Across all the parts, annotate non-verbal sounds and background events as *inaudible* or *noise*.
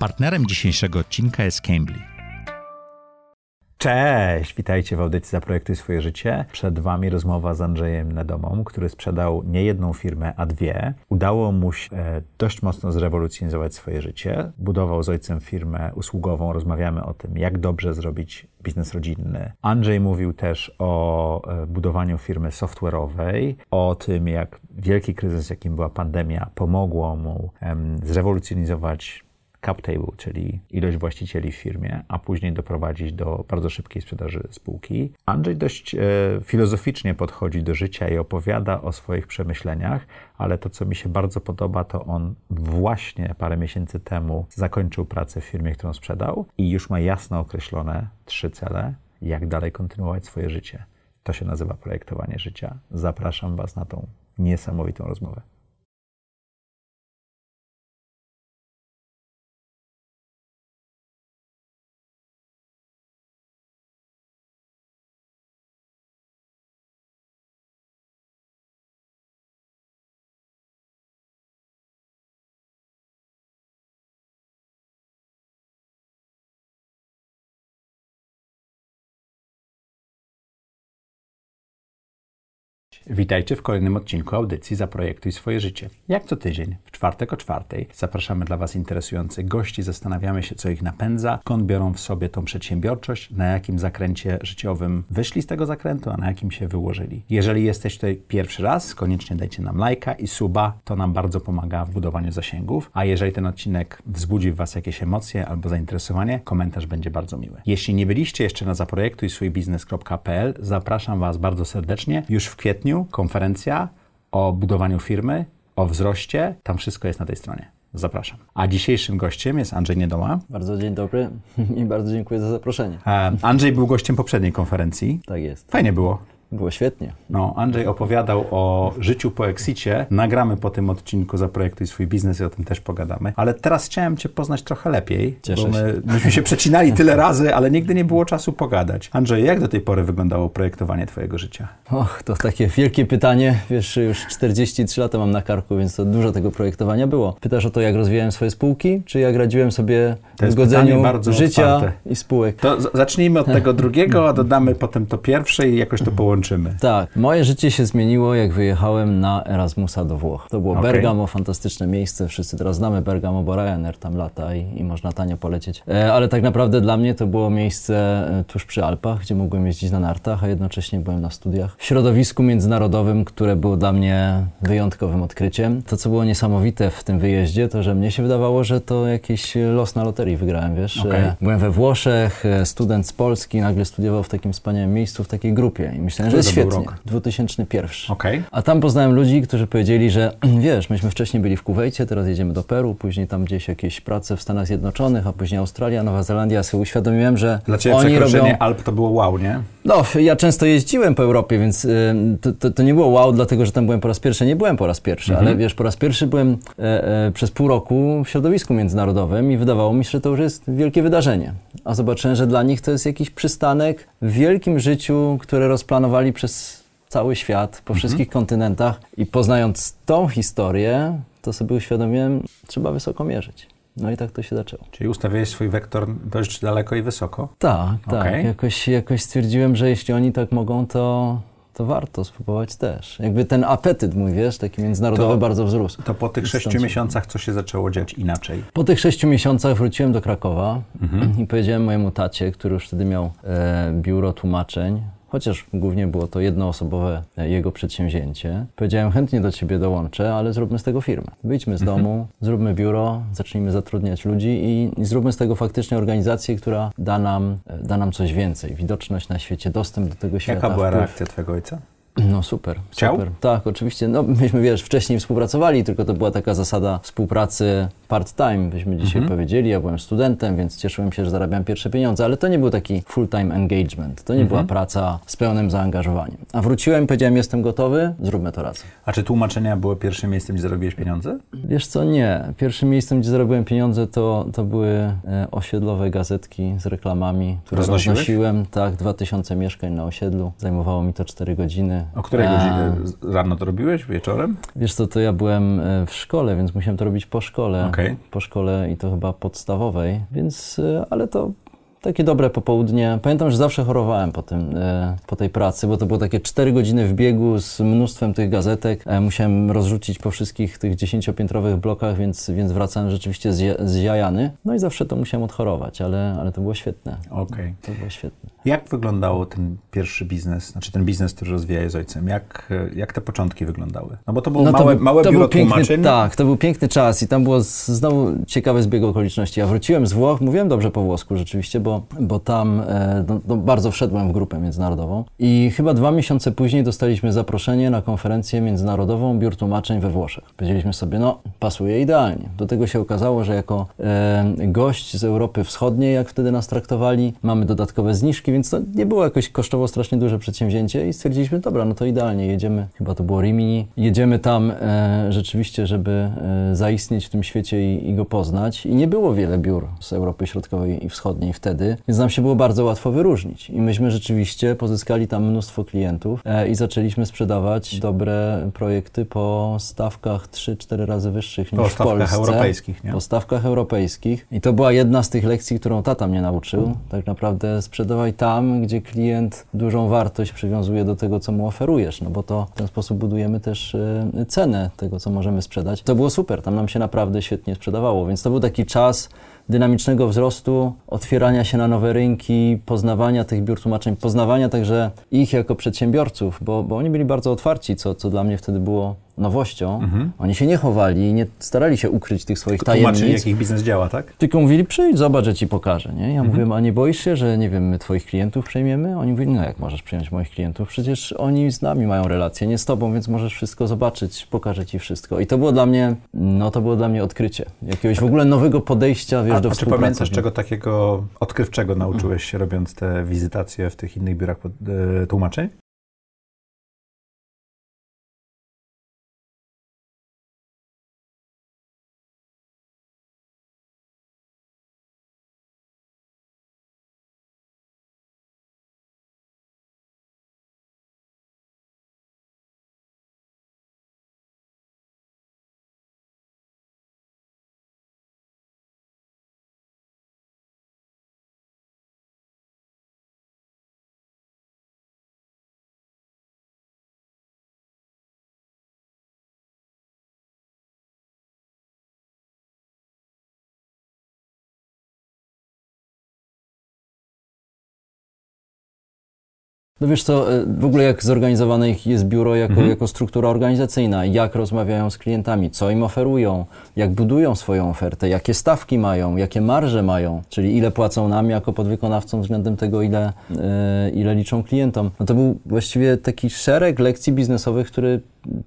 Partnerem dzisiejszego odcinka jest Cambly. Cześć, witajcie w audycji Zaprojektuj swoje życie. Przed Wami rozmowa z Andrzejem Nedomą, który sprzedał nie jedną firmę, a dwie. Udało mu się e, dość mocno zrewolucjonizować swoje życie. Budował z ojcem firmę usługową. Rozmawiamy o tym, jak dobrze zrobić biznes rodzinny. Andrzej mówił też o e, budowaniu firmy software'owej, o tym, jak wielki kryzys, jakim była pandemia, pomogło mu zrewolucjonizować cap table, czyli ilość właścicieli w firmie, a później doprowadzić do bardzo szybkiej sprzedaży spółki. Andrzej dość e, filozoficznie podchodzi do życia i opowiada o swoich przemyśleniach, ale to, co mi się bardzo podoba, to on właśnie parę miesięcy temu zakończył pracę w firmie, którą sprzedał i już ma jasno określone trzy cele, jak dalej kontynuować swoje życie. To się nazywa projektowanie życia. Zapraszam Was na tą niesamowitą rozmowę. Witajcie w kolejnym odcinku audycji Zaprojektuj swoje życie. Jak co tydzień, w czwartek o czwartej, zapraszamy dla Was interesujących gości, zastanawiamy się, co ich napędza, skąd biorą w sobie tą przedsiębiorczość, na jakim zakręcie życiowym wyszli z tego zakrętu, a na jakim się wyłożyli. Jeżeli jesteś tutaj pierwszy raz, koniecznie dajcie nam lajka i suba, to nam bardzo pomaga w budowaniu zasięgów, a jeżeli ten odcinek wzbudzi w Was jakieś emocje albo zainteresowanie, komentarz będzie bardzo miły. Jeśli nie byliście jeszcze na zaprojektuj swój biznes.pl, zapraszam Was bardzo serdecznie już w kwietniu konferencja o budowaniu firmy, o wzroście. Tam wszystko jest na tej stronie. Zapraszam. A dzisiejszym gościem jest Andrzej Niedoła. Bardzo dzień dobry *laughs* i bardzo dziękuję za zaproszenie. E, Andrzej był gościem poprzedniej konferencji. Tak jest. Fajnie było. Było świetnie. No, Andrzej opowiadał o życiu po exicie. Nagramy po tym odcinku Zaprojektuj swój biznes i o tym też pogadamy. Ale teraz chciałem Cię poznać trochę lepiej. Cieszę bo my, się. Myśmy się *laughs* przecinali tyle razy, ale nigdy nie było czasu pogadać. Andrzej, jak do tej pory wyglądało projektowanie Twojego życia? Och, to takie wielkie pytanie. Wiesz, już 43 lata mam na karku, więc to dużo tego projektowania było. Pytasz o to, jak rozwijałem swoje spółki, czy jak radziłem sobie To w godzeniu życia otwarte. i spółek. To zacznijmy od tego drugiego, a dodamy potem to pierwsze i jakoś to *laughs* połączymy. Tak, moje życie się zmieniło, jak wyjechałem na Erasmusa do Włoch. To było Okej. Bergamo, fantastyczne miejsce. Wszyscy teraz znamy Bergamo, bo Ryanair tam lata i, i można tanio polecieć. E, ale tak naprawdę dla mnie to było miejsce e, tuż przy Alpach, gdzie mogłem jeździć na nartach, a jednocześnie byłem na studiach. W środowisku międzynarodowym, które było dla mnie wyjątkowym odkryciem. To, co było niesamowite w tym wyjeździe, to że mnie się wydawało, że to jakiś los na loterii wygrałem, wiesz. E, byłem we Włoszech, e, student z Polski, nagle studiował w takim wspaniałym miejscu, w takiej grupie i myślałem, Który to był świetnie. rok? 2001. Okej. A tam poznałem ludzi, którzy powiedzieli, że *clears throat* wiesz, myśmy wcześniej byli w Kuwejcie, teraz jedziemy do Peru, później tam gdzieś jakieś prace w Stanach Zjednoczonych, a później Australia, Nowa Zelandia. Ja sobie uświadomiłem, że Dla Ciebie oni robią... Alp to było wow, nie? No, ja często jeździłem po Europie, więc y, to, to, to nie było wow, dlatego że tam byłem po raz pierwszy. Nie byłem po raz pierwszy, Mhm. ale wiesz, po raz pierwszy byłem e, e, przez pół roku w środowisku międzynarodowym i wydawało mi się, że to już jest wielkie wydarzenie. A zobaczyłem, że dla nich to jest jakiś przystanek w wielkim życiu, które rozplanowali przez cały świat, Mhm. po wszystkich kontynentach. I poznając tą historię, to sobie uświadomiłem, trzeba wysoko mierzyć. No i tak to się zaczęło. Czyli ustawiłeś swój wektor dość daleko i wysoko. Tak, tak. Okej. Jakoś, jakoś stwierdziłem, że jeśli oni tak mogą, to, to warto spróbować też. Jakby ten apetyt mój, wiesz, taki międzynarodowy To- bardzo wzrósł. To po tych sześciu stąd miesiącach co się zaczęło dziać inaczej? Po tych sześciu miesiącach wróciłem do Krakowa Mhm. i powiedziałem mojemu tacie, który już wtedy miał e, biuro tłumaczeń, chociaż głównie było to jednoosobowe e, jego przedsięwzięcie. Powiedziałem, chętnie do ciebie dołączę, ale zróbmy z tego firmę. Wyjdźmy z domu, zróbmy biuro, zacznijmy zatrudniać ludzi i, i zróbmy z tego faktycznie organizację, która da nam, e, da nam coś więcej. Widoczność na świecie, dostęp do tego świata. Jaka była wpływ. reakcja Twojego ojca? No super, Chciał? super. Tak, oczywiście. No myśmy, wiesz, wcześniej współpracowali, tylko to była taka zasada współpracy part-time, byśmy dzisiaj Mhm. powiedzieli. Ja byłem studentem, więc cieszyłem się, że zarabiam pierwsze pieniądze, ale to nie był taki full-time engagement. To nie Mhm. była praca z pełnym zaangażowaniem. A wróciłem powiedziałem, jestem gotowy, zróbmy to razem. A czy tłumaczenia były pierwszym miejscem, gdzie zarobiłeś pieniądze? Wiesz co, nie. Pierwszym miejscem, gdzie zarobiłem pieniądze, to, to były e, osiedlowe gazetki z reklamami, które Roznosiłeś? roznosiłem. Tak, 2000 mieszkań na osiedlu. Zajmowało mi to 4 godziny. O której A, godzinie rano to robiłeś? Wieczorem? Wiesz co, to ja byłem e, w szkole, więc musiałem to robić po szkole. Okej. Okej. po szkole i to chyba podstawowej, więc, e, ale to takie dobre popołudnie. Pamiętam, że zawsze chorowałem po, tym, e, po tej pracy, bo to było takie 4 godziny w biegu z mnóstwem tych gazetek. E, Musiałem rozrzucić po wszystkich tych dziesięciopiętrowych blokach, więc, więc wracałem rzeczywiście zja- zjajany. No i zawsze to musiałem odchorować, ale, ale to było świetne. Okej. To było świetne. Jak wyglądało ten pierwszy biznes, znaczy ten biznes, który rozwijałeś z ojcem? Jak, jak te początki wyglądały? No bo to było No małe, był- małe to biuro był piękny, tłumaczeń. Tak, to był piękny czas i tam było z, znowu ciekawy zbieg okoliczności. Ja wróciłem z Włoch, mówiłem dobrze po włosku rzeczywiście, bo, bo tam e, no, no, bardzo wszedłem w grupę międzynarodową i chyba dwa miesiące później dostaliśmy zaproszenie na konferencję międzynarodową biur tłumaczeń we Włoszech. Powiedzieliśmy sobie, no pasuje idealnie. Do tego się okazało, że jako e, gość z Europy Wschodniej, jak wtedy nas traktowali, mamy dodatkowe zniżki, więc to nie było jakoś kosztowo strasznie duże przedsięwzięcie i stwierdziliśmy, dobra, no to idealnie, jedziemy, chyba to było Rimini, jedziemy tam e, rzeczywiście, żeby e, zaistnieć w tym świecie i, i go poznać. I nie było wiele biur z Europy Środkowej i Wschodniej wtedy, więc nam się było bardzo łatwo wyróżnić. I myśmy rzeczywiście pozyskali tam mnóstwo klientów e, i zaczęliśmy sprzedawać dobre projekty po stawkach 3-4 razy wyższych niż Po w stawkach Polsce. europejskich, nie? Po stawkach europejskich. I to była jedna z tych lekcji, którą tata mnie nauczył. Tak naprawdę sprzedawaj tam, gdzie klient dużą wartość przywiązuje do tego, co mu oferujesz, no bo to w ten sposób budujemy też e, cenę tego, co możemy sprzedać. To było super, tam nam się naprawdę świetnie sprzedawało, więc to był taki czas dynamicznego wzrostu, otwierania się na nowe rynki, poznawania tych biur tłumaczeń, poznawania także ich jako przedsiębiorców, bo, bo oni byli bardzo otwarci, co, co dla mnie wtedy było nowością. Oni się nie chowali, nie starali się ukryć tych swoich Tłumaczyli, tajemnic. jak ich biznes działa, tak? Tylko mówili, przyjdź, zobacz, że ci pokażę, nie? Mhm. Ja mówiłem, a nie boisz się, że, nie wiem, my twoich klientów przejmiemy? Oni mówili, no jak możesz przyjąć moich klientów? Przecież oni z nami mają relacje, nie z tobą, więc możesz wszystko zobaczyć, pokażę ci wszystko. I to było dla mnie, no to było dla mnie odkrycie. Jakiegoś w ogóle nowego podejścia, wiesz, A, do a czy współpracy. pamiętasz, czego takiego odkrywczego nauczyłeś się, robiąc te wizytacje w tych innych biurach e, tłumaczeń? No wiesz co, e, w ogóle jak zorganizowane jest biuro jako, Mhm. jako struktura organizacyjna, jak rozmawiają z klientami, co im oferują, jak budują swoją ofertę, jakie stawki mają, jakie marże mają, czyli ile płacą nam jako podwykonawcom względem tego, ile, e, ile liczą klientom. No to był właściwie taki szereg lekcji biznesowych, który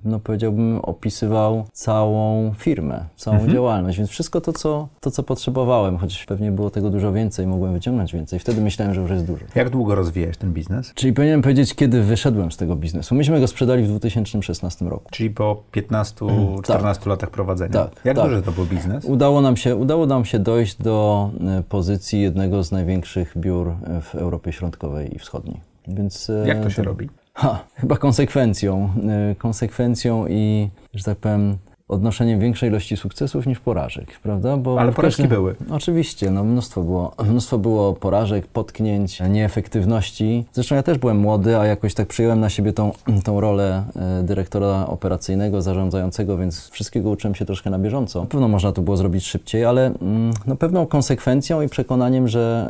no powiedziałbym, opisywał całą firmę, całą Mhm. działalność, więc wszystko to co, to, co potrzebowałem, choć pewnie było tego dużo więcej, mogłem wyciągnąć więcej. Wtedy myślałem, że już jest dużo. Jak długo rozwijałeś ten biznes? Czyli powinienem powiedzieć, kiedy wyszedłem z tego biznesu. Myśmy go sprzedali w 2016 roku. Czyli po 15-14 latach prowadzenia. Tak, Jak tak. duży to był biznes? Udało nam się, udało nam się dojść do e, pozycji jednego z największych biur w Europie Środkowej i Wschodniej. Więc, e, Jak to się robi? Ha, chyba konsekwencją. e, Konsekwencją i, że tak powiem, odnoszeniem większej ilości sukcesów niż porażek, prawda? Bo Ale porażki każdym- były. Oczywiście, no mnóstwo było, mnóstwo było porażek, potknięć, nieefektywności. Zresztą ja też byłem młody, a jakoś tak przyjąłem na siebie tą, tą rolę e, dyrektora operacyjnego, zarządzającego, więc wszystkiego uczyłem się troszkę na bieżąco. Na pewno można to było zrobić szybciej, ale mm, no, pewną konsekwencją i przekonaniem, że,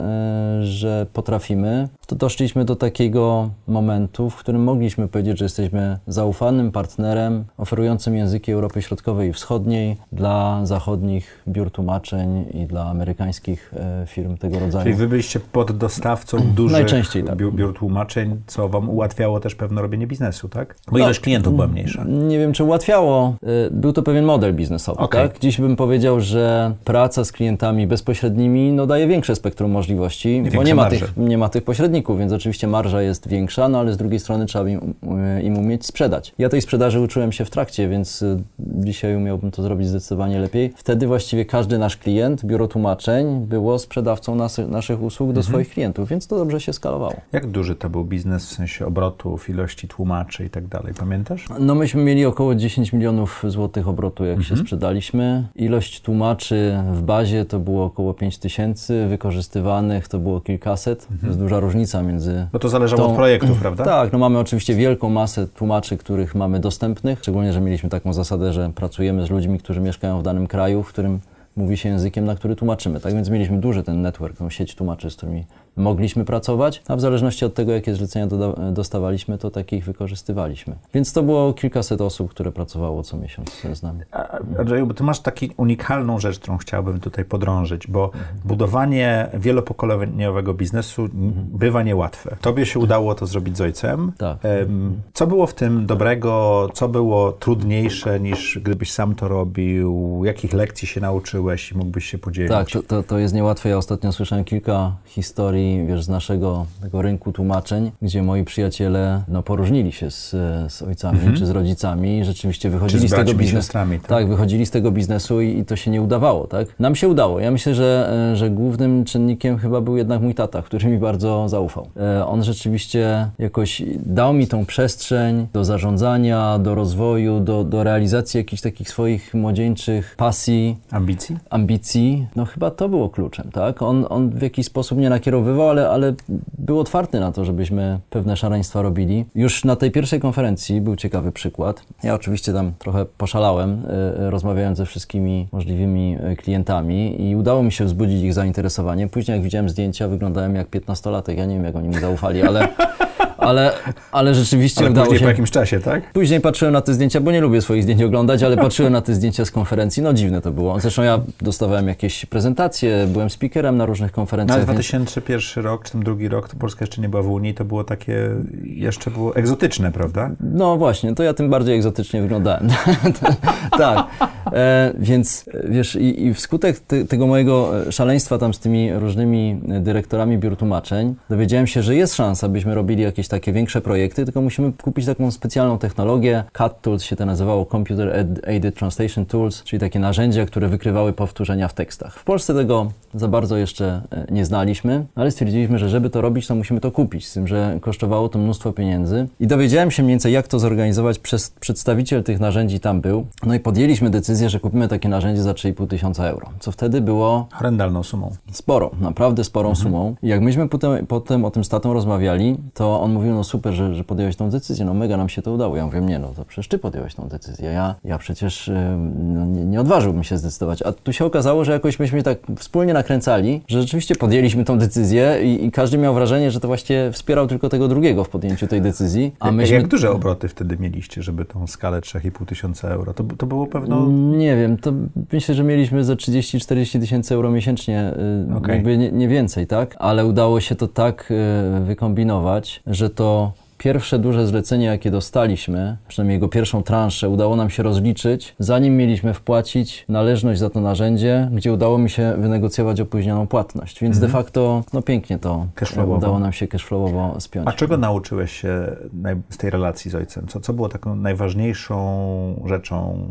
e, że potrafimy, to doszliśmy do takiego momentu, w którym mogliśmy powiedzieć, że jesteśmy zaufanym partnerem oferującym języki Europy Środkowej i Wschodniej dla zachodnich biur tłumaczeń i dla amerykańskich e, firm tego rodzaju. Czyli wy byliście poddostawcą *clears throat* dużych Najczęściej tak. biur, biur tłumaczeń, co wam ułatwiało też pewno robienie biznesu, tak? Bo No, ilość klientów była mniejsza. Nie wiem, czy ułatwiało. Y, Był to pewien model biznesowy. Okej. Tak? Dziś bym powiedział, że praca z klientami bezpośrednimi no, daje większe spektrum możliwości, bo nie ma, tych, nie ma tych pośredników. Pracowników, więc oczywiście marża jest większa, no ale z drugiej strony trzeba im, im umieć sprzedać. Ja tej sprzedaży uczyłem się w trakcie, więc y, dzisiaj umiałbym to zrobić zdecydowanie lepiej. Wtedy właściwie każdy nasz klient, biuro tłumaczeń, było sprzedawcą nas, naszych usług do swoich klientów, więc to dobrze się skalowało. Jak duży to był biznes w sensie obrotów, ilości tłumaczy i tak dalej, pamiętasz? No myśmy mieli około 10 milionów złotych obrotu, jak się sprzedaliśmy. Ilość tłumaczy w bazie to było około 5 tysięcy, wykorzystywanych to było kilkaset. To jest duża różnica między... Bo to zależało Tą- od projektów, prawda? Tak, no mamy oczywiście wielką masę tłumaczy, których mamy dostępnych, szczególnie, że mieliśmy taką zasadę, że pracujemy z ludźmi, którzy mieszkają w danym kraju, w którym mówi się językiem, na który tłumaczymy. Tak więc mieliśmy duży ten network, tą sieć tłumaczy, z którymi mogliśmy pracować, a w zależności od tego, jakie zlecenia dostawaliśmy, to takich wykorzystywaliśmy. Więc to było kilkaset osób, które pracowało co miesiąc z nami. Andrzeju, bo ty masz taką unikalną rzecz, którą chciałbym tutaj podrążyć, bo budowanie wielopokoleniowego biznesu bywa niełatwe. Tobie się udało to zrobić z ojcem. Tak. Co było w tym dobrego, co było trudniejsze niż gdybyś sam to robił? Jakich lekcji się nauczyłeś i mógłbyś się podzielić? Tak, to, to, to jest niełatwe. Ja ostatnio słyszałem kilka historii, wiesz, z naszego tego rynku tłumaczeń, gdzie moi przyjaciele no, poróżnili się z, z ojcami czy z rodzicami i rzeczywiście wychodzili Mhm. Z z, tego biznesu. tak? tak, wychodzili z tego biznesu i, i to się nie udawało, tak? Nam się udało. Ja myślę, że, e, że głównym czynnikiem chyba był jednak mój tata, który mi bardzo zaufał. E, On rzeczywiście jakoś dał mi tą przestrzeń do zarządzania, do rozwoju, do, do realizacji jakichś takich swoich młodzieńczych pasji Ambicji? ambicji, no chyba to było kluczem, tak? On, on w jakiś sposób nie nakierowywał, ale, ale był otwarty na to, żebyśmy pewne szaleństwa robili. Już na tej pierwszej konferencji był ciekawy przykład. Ja oczywiście tam trochę poszalałem, e, e, rozmawiając ze wszystkimi możliwymi e, klientami i udało mi się wzbudzić ich zainteresowanie. Później jak widziałem zdjęcia, wyglądałem jak 15-latek. Ja nie wiem, jak oni mi zaufali, ale, *laughs* ale, ale rzeczywiście Ale udało później się. po jakimś czasie, tak? Później patrzyłem na te zdjęcia, bo nie lubię swoich zdjęć oglądać, ale patrzyłem na te zdjęcia z konferencji. No dziwne to było. Zresztą ja dostawałem jakieś prezentacje, byłem speakerem na różnych No, konferencjach. ale więc- 2001 rok, czy ten drugi rok, to Polska jeszcze nie była w Unii, to było takie, jeszcze było egzotyczne, prawda? No właśnie, to ja tym bardziej egzotycznie wyglądałem. *laughs* tak. E, więc wiesz, i, i wskutek te, tego mojego szaleństwa tam z tymi różnymi dyrektorami biur tłumaczeń, dowiedziałem się, że jest szansa, byśmy robili jakieś takie większe projekty, tylko musimy kupić taką specjalną technologię. CAT Tools się to nazywało Computer Aid- Aided Translation Tools, czyli takie narzędzia, które wykrywały powtórzenia w tekstach. W Polsce tego za bardzo jeszcze e, nie znaliśmy, ale stwierdziliśmy, że żeby to robić, to musimy to kupić, z tym, że kosztowało to mnóstwo pieniędzy. I dowiedziałem się mniej więcej, jak to zorganizować. Przez przedstawiciel tych narzędzi tam był. No i podjęliśmy decyzję, że kupimy takie narzędzie za 3,5 tysiąca euro, co wtedy było Horrendalną sumą. sporo, naprawdę sporą sumą. I jak myśmy potem, potem o tym z tatą rozmawiali, to on mówił, no super, że, że podjąłeś tą decyzję, no mega nam się to udało. Ja mówię, nie, no to przecież ty podjąłeś tą decyzję. Ja, ja przecież y, no, nie, nie odważyłbym się zdecydować. A tu się okazało, że jakoś myśmy tak wspólnie nakręcali, że rzeczywiście podjęliśmy tą decyzję i, i każdy miał wrażenie, że to właśnie wspierał tylko tego drugiego w podjęciu tej decyzji. A myśmy... Jak duże obroty wtedy mieliście, żeby tą skalę 3,5 tysiąca euro? To, to było pewno... Nie wiem, to myślę, że mieliśmy za 30-40 tysięcy euro miesięcznie, y, Okej. jakby nie, nie więcej, tak? Ale udało się to tak y, wykombinować, że to pierwsze duże zlecenie, jakie dostaliśmy, przynajmniej jego pierwszą transzę, udało nam się rozliczyć, zanim mieliśmy wpłacić należność za to narzędzie, gdzie udało mi się wynegocjować opóźnioną płatność. Więc de facto, no pięknie to Mhm. Udało nam się cashflowowo spiąć. A czego nauczyłeś się z tej relacji z ojcem? Co, co było taką najważniejszą rzeczą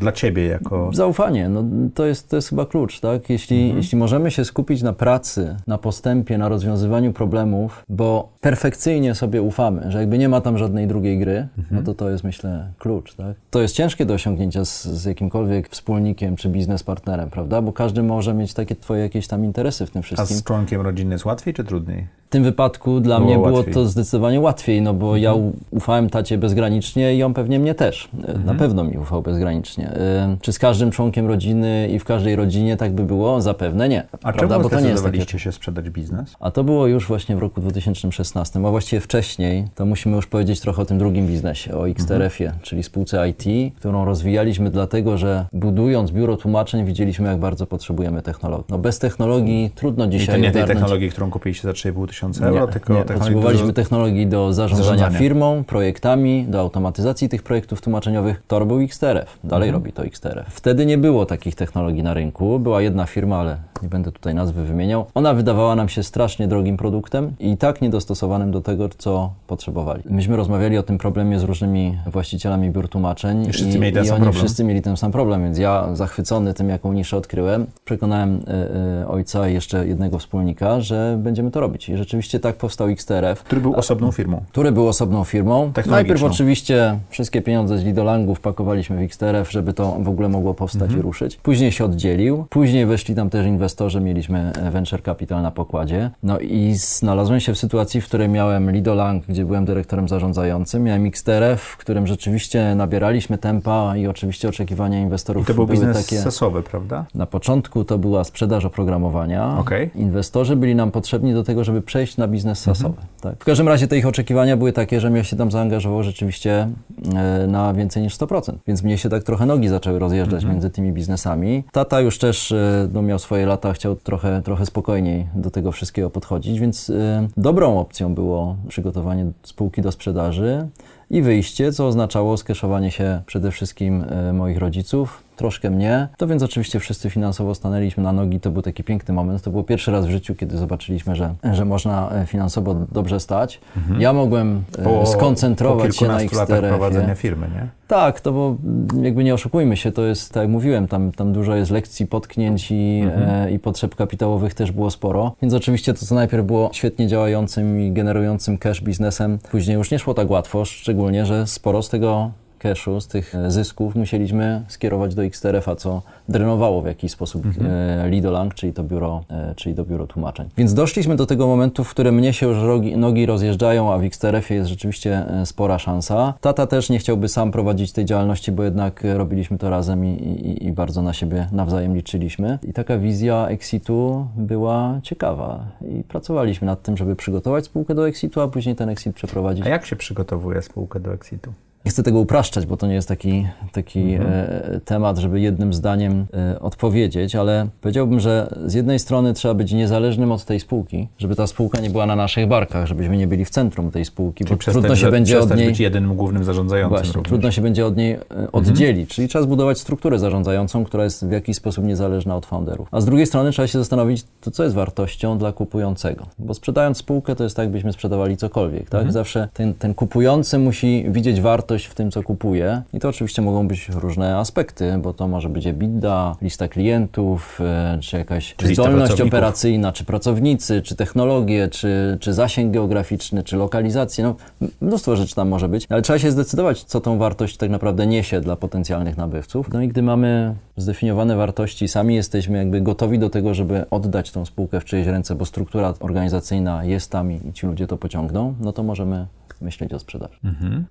dla ciebie jako... Zaufanie, no to jest, to jest chyba klucz, tak? Jeśli, Mhm. jeśli możemy się skupić na pracy, na postępie, na rozwiązywaniu problemów, bo perfekcyjnie sobie ufamy, że jakby nie ma tam żadnej drugiej gry, Mhm. no to to jest myślę klucz, tak? To jest ciężkie do osiągnięcia z, z jakimkolwiek wspólnikiem czy biznes partnerem, prawda? Bo każdy może mieć takie twoje jakieś tam interesy w tym A wszystkim. z członkiem rodziny jest łatwiej czy trudniej? W tym wypadku dla Było mnie było łatwiej. to zdecydowanie łatwiej, no bo ja u- ufałem tacie bezgranicznie i on pewnie mnie też. E, Mhm. Na pewno mi ufał bezgranicznie. E, Czy z każdym członkiem rodziny i w każdej rodzinie tak by było? Zapewne nie. A prawda? czemu Bo to nie jest takie się sprzedać biznes? a to było już właśnie w roku 2016, a właściwie wcześniej, to musimy już powiedzieć trochę o tym drugim biznesie, o XTRF-ie, czyli spółce IT, którą rozwijaliśmy dlatego, że budując biuro tłumaczeń widzieliśmy, jak bardzo potrzebujemy technologii. No bez technologii trudno I dzisiaj to nie tej ogarnąć- technologii, którą kupiliście za 3,5 tysiąca euro, nie, tylko nie, technologii potrzebowaliśmy do- technologii do zarządzania, Zarządzania. firmą, projektami, do automatyzacji tych projektów tłumaczeniowych. To robił XTRF, dalej Mhm. robi to XTRF. Wtedy nie było takich technologii na rynku. Była jedna firma, ale nie będę tutaj nazwy wymieniał. Ona wydawała nam się strasznie drogim produktem i tak niedostosowanym do tego, co potrzebowali. Myśmy rozmawiali o tym problemie z różnymi właścicielami biur tłumaczeń I wszyscy mieli ten i sam oni problem. wszyscy mieli ten sam problem, więc ja zachwycony tym, jaką niszę odkryłem, przekonałem e, e, ojca i jeszcze jednego wspólnika, że będziemy to robić. I rzeczywiście tak powstał XTRF, który był osobną firmą. który był osobną firmą. Najpierw oczywiście wszystkie pieniądze z Lidolangu wpakowaliśmy w XTRF, żeby to w ogóle mogło powstać Mhm. i ruszyć. Później się oddzielił. Później weszli tam też inwestorzy, mieliśmy e, venture capital na pokładzie. No i znalazłem się w sytuacji, w której miałem Lidolang, gdzie byłem dyrektorem zarządzającym, miałem XTRF, w którym rzeczywiście nabieraliśmy tempa i oczywiście oczekiwania I inwestorów to był były biznes takie... sesowy, prawda? Na początku to była sprzedaż oprogramowania. Okej. Inwestorzy byli nam potrzebni do tego, żeby przejść na biznes Mhm. sasowy. Tak. W każdym razie te ich oczekiwania były takie, że mnie się tam zaangażowało rzeczywiście e, na więcej niż 100%. Więc mnie się tak trochę nogi zaczęły rozjeżdżać Mhm. między tymi biznesami. Tata już też e, no, miał swoje lata, chciał trochę, trochę spokojniej do tego wszystkiego podchodzić, więc e, dobrą opcją było przygotowanie spółki do sprzedaży i wyjście, co oznaczało skeszowanie się przede wszystkim e, moich rodziców, troszkę mnie. To więc oczywiście wszyscy finansowo stanęliśmy na nogi. To był taki piękny moment. To było pierwszy raz w życiu, kiedy zobaczyliśmy, że, że można e, finansowo dobrze stać. Ja mogłem e, Po, po skoncentrować się na latach prowadzenia firmy, nie? Tak, to bo jakby nie oszukujmy się, to jest, tak jak mówiłem, tam, tam dużo jest lekcji, potknięć i, e, i potrzeb kapitałowych też było sporo. Więc oczywiście to, co najpierw było świetnie działającym i generującym cash biznesem, później już nie szło tak łatwo, szczególnie, że sporo z tego cashu, z tych e, zysków musieliśmy skierować do XTRF-a, co drenowało w jakiś sposób e, Lidolang, czyli to biuro, e, czyli to biuro tłumaczeń. Więc doszliśmy do tego momentu, w którym mnie się już rogi, nogi rozjeżdżają, a w XTRF-ie jest rzeczywiście spora szansa. Tata też nie chciałby sam prowadzić tej działalności, bo jednak robiliśmy to razem i, i, i bardzo na siebie nawzajem liczyliśmy. I taka wizja exitu była ciekawa i pracowaliśmy nad tym, żeby przygotować spółkę do exitu, a później ten exit przeprowadzić. A jak się przygotowuje spółkę do exitu? Nie chcę tego upraszczać, bo to nie jest taki, taki e, temat, żeby jednym zdaniem e, odpowiedzieć, ale powiedziałbym, że z jednej strony trzeba być niezależnym od tej spółki, żeby ta spółka nie była na naszych barkach, żebyśmy nie byli w centrum tej spółki, bo Czyli trudno się będzie od niej... być jedynym głównym zarządzającym Właśnie, również. trudno się będzie od niej oddzielić, czyli trzeba zbudować strukturę zarządzającą, która jest w jakiś sposób niezależna od founderów. A z drugiej strony trzeba się zastanowić, to co jest wartością dla kupującego. Bo sprzedając spółkę, to jest tak, jakbyśmy sprzedawali cokolwiek, tak? Zawsze ten, ten kupujący musi widzieć wartość w tym, co kupuje i to oczywiście mogą być różne aspekty, bo to może być EBITDA, lista klientów, e, czy jakaś Czy zdolność operacyjna, czy pracownicy, czy technologie, czy, czy zasięg geograficzny, czy lokalizację. No, mnóstwo rzeczy tam może być, ale trzeba się zdecydować, co tą wartość tak naprawdę niesie dla potencjalnych nabywców. No i gdy mamy zdefiniowane wartości, sami jesteśmy jakby gotowi do tego, żeby oddać tą spółkę w czyjeś ręce, bo struktura organizacyjna jest tam i ci ludzie to pociągną, no to możemy myśleć o sprzedaży.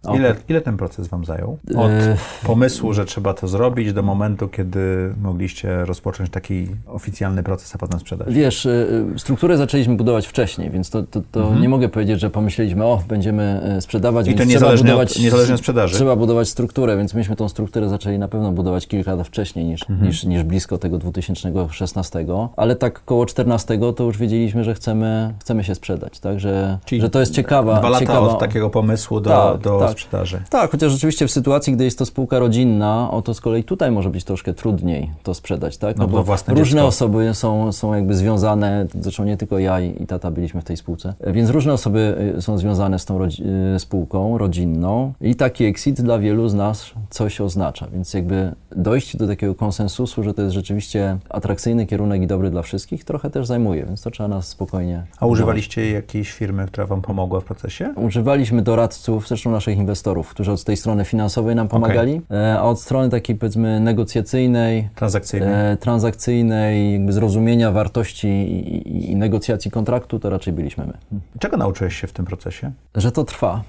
O, Ile, ile ten proces wam zajął? Od E, pomysłu, że trzeba to zrobić, do momentu, kiedy mogliście rozpocząć taki oficjalny proces, a potem sprzedaż? Wiesz, y, y, strukturę zaczęliśmy budować wcześniej, więc to, to, to nie mogę powiedzieć, że pomyśleliśmy, o, będziemy sprzedawać, Mhm. I to więc trzeba niezależnie od- budować, niezależnie od sprzedaży. Trzeba budować strukturę, więc myśmy tą strukturę zaczęli na pewno budować kilka lat wcześniej niż, Mhm. niż, niż blisko tego 2016, ale tak koło 14 to już wiedzieliśmy, że chcemy, chcemy się sprzedać, tak, że, Czyli że to jest ciekawa, Dwa lata ciekawa od takiego pomysłu do, Tak, do tak. sprzedaży. tak, chociaż rzeczywiście w sytuacji, gdy jest to spółka rodzinna, o to z kolei tutaj może być troszkę trudniej to sprzedać, tak? No bo własne różne dziecko. osoby są, są jakby związane, zresztą nie tylko ja i, i tata byliśmy w tej spółce, więc różne osoby y, są związane z tą rodzi- y, spółką rodzinną i taki exit dla wielu z nas coś oznacza, więc jakby dojść do takiego konsensusu, że to jest rzeczywiście atrakcyjny kierunek i dobry dla wszystkich, trochę też zajmuje, więc to trzeba nas spokojnie... A używaliście jakiejś firmy, która wam pomogła w procesie? Używaliśmy doradców, zresztą naszych inwestorów, którzy od tej strony finansowej nam pomagali, e, a od strony takiej powiedzmy negocjacyjnej, Transakcyjnej? e, transakcyjnej, jakby zrozumienia wartości i, i, i negocjacji kontraktu, to raczej byliśmy my. Czego nauczyłeś się w tym procesie? Że to trwa.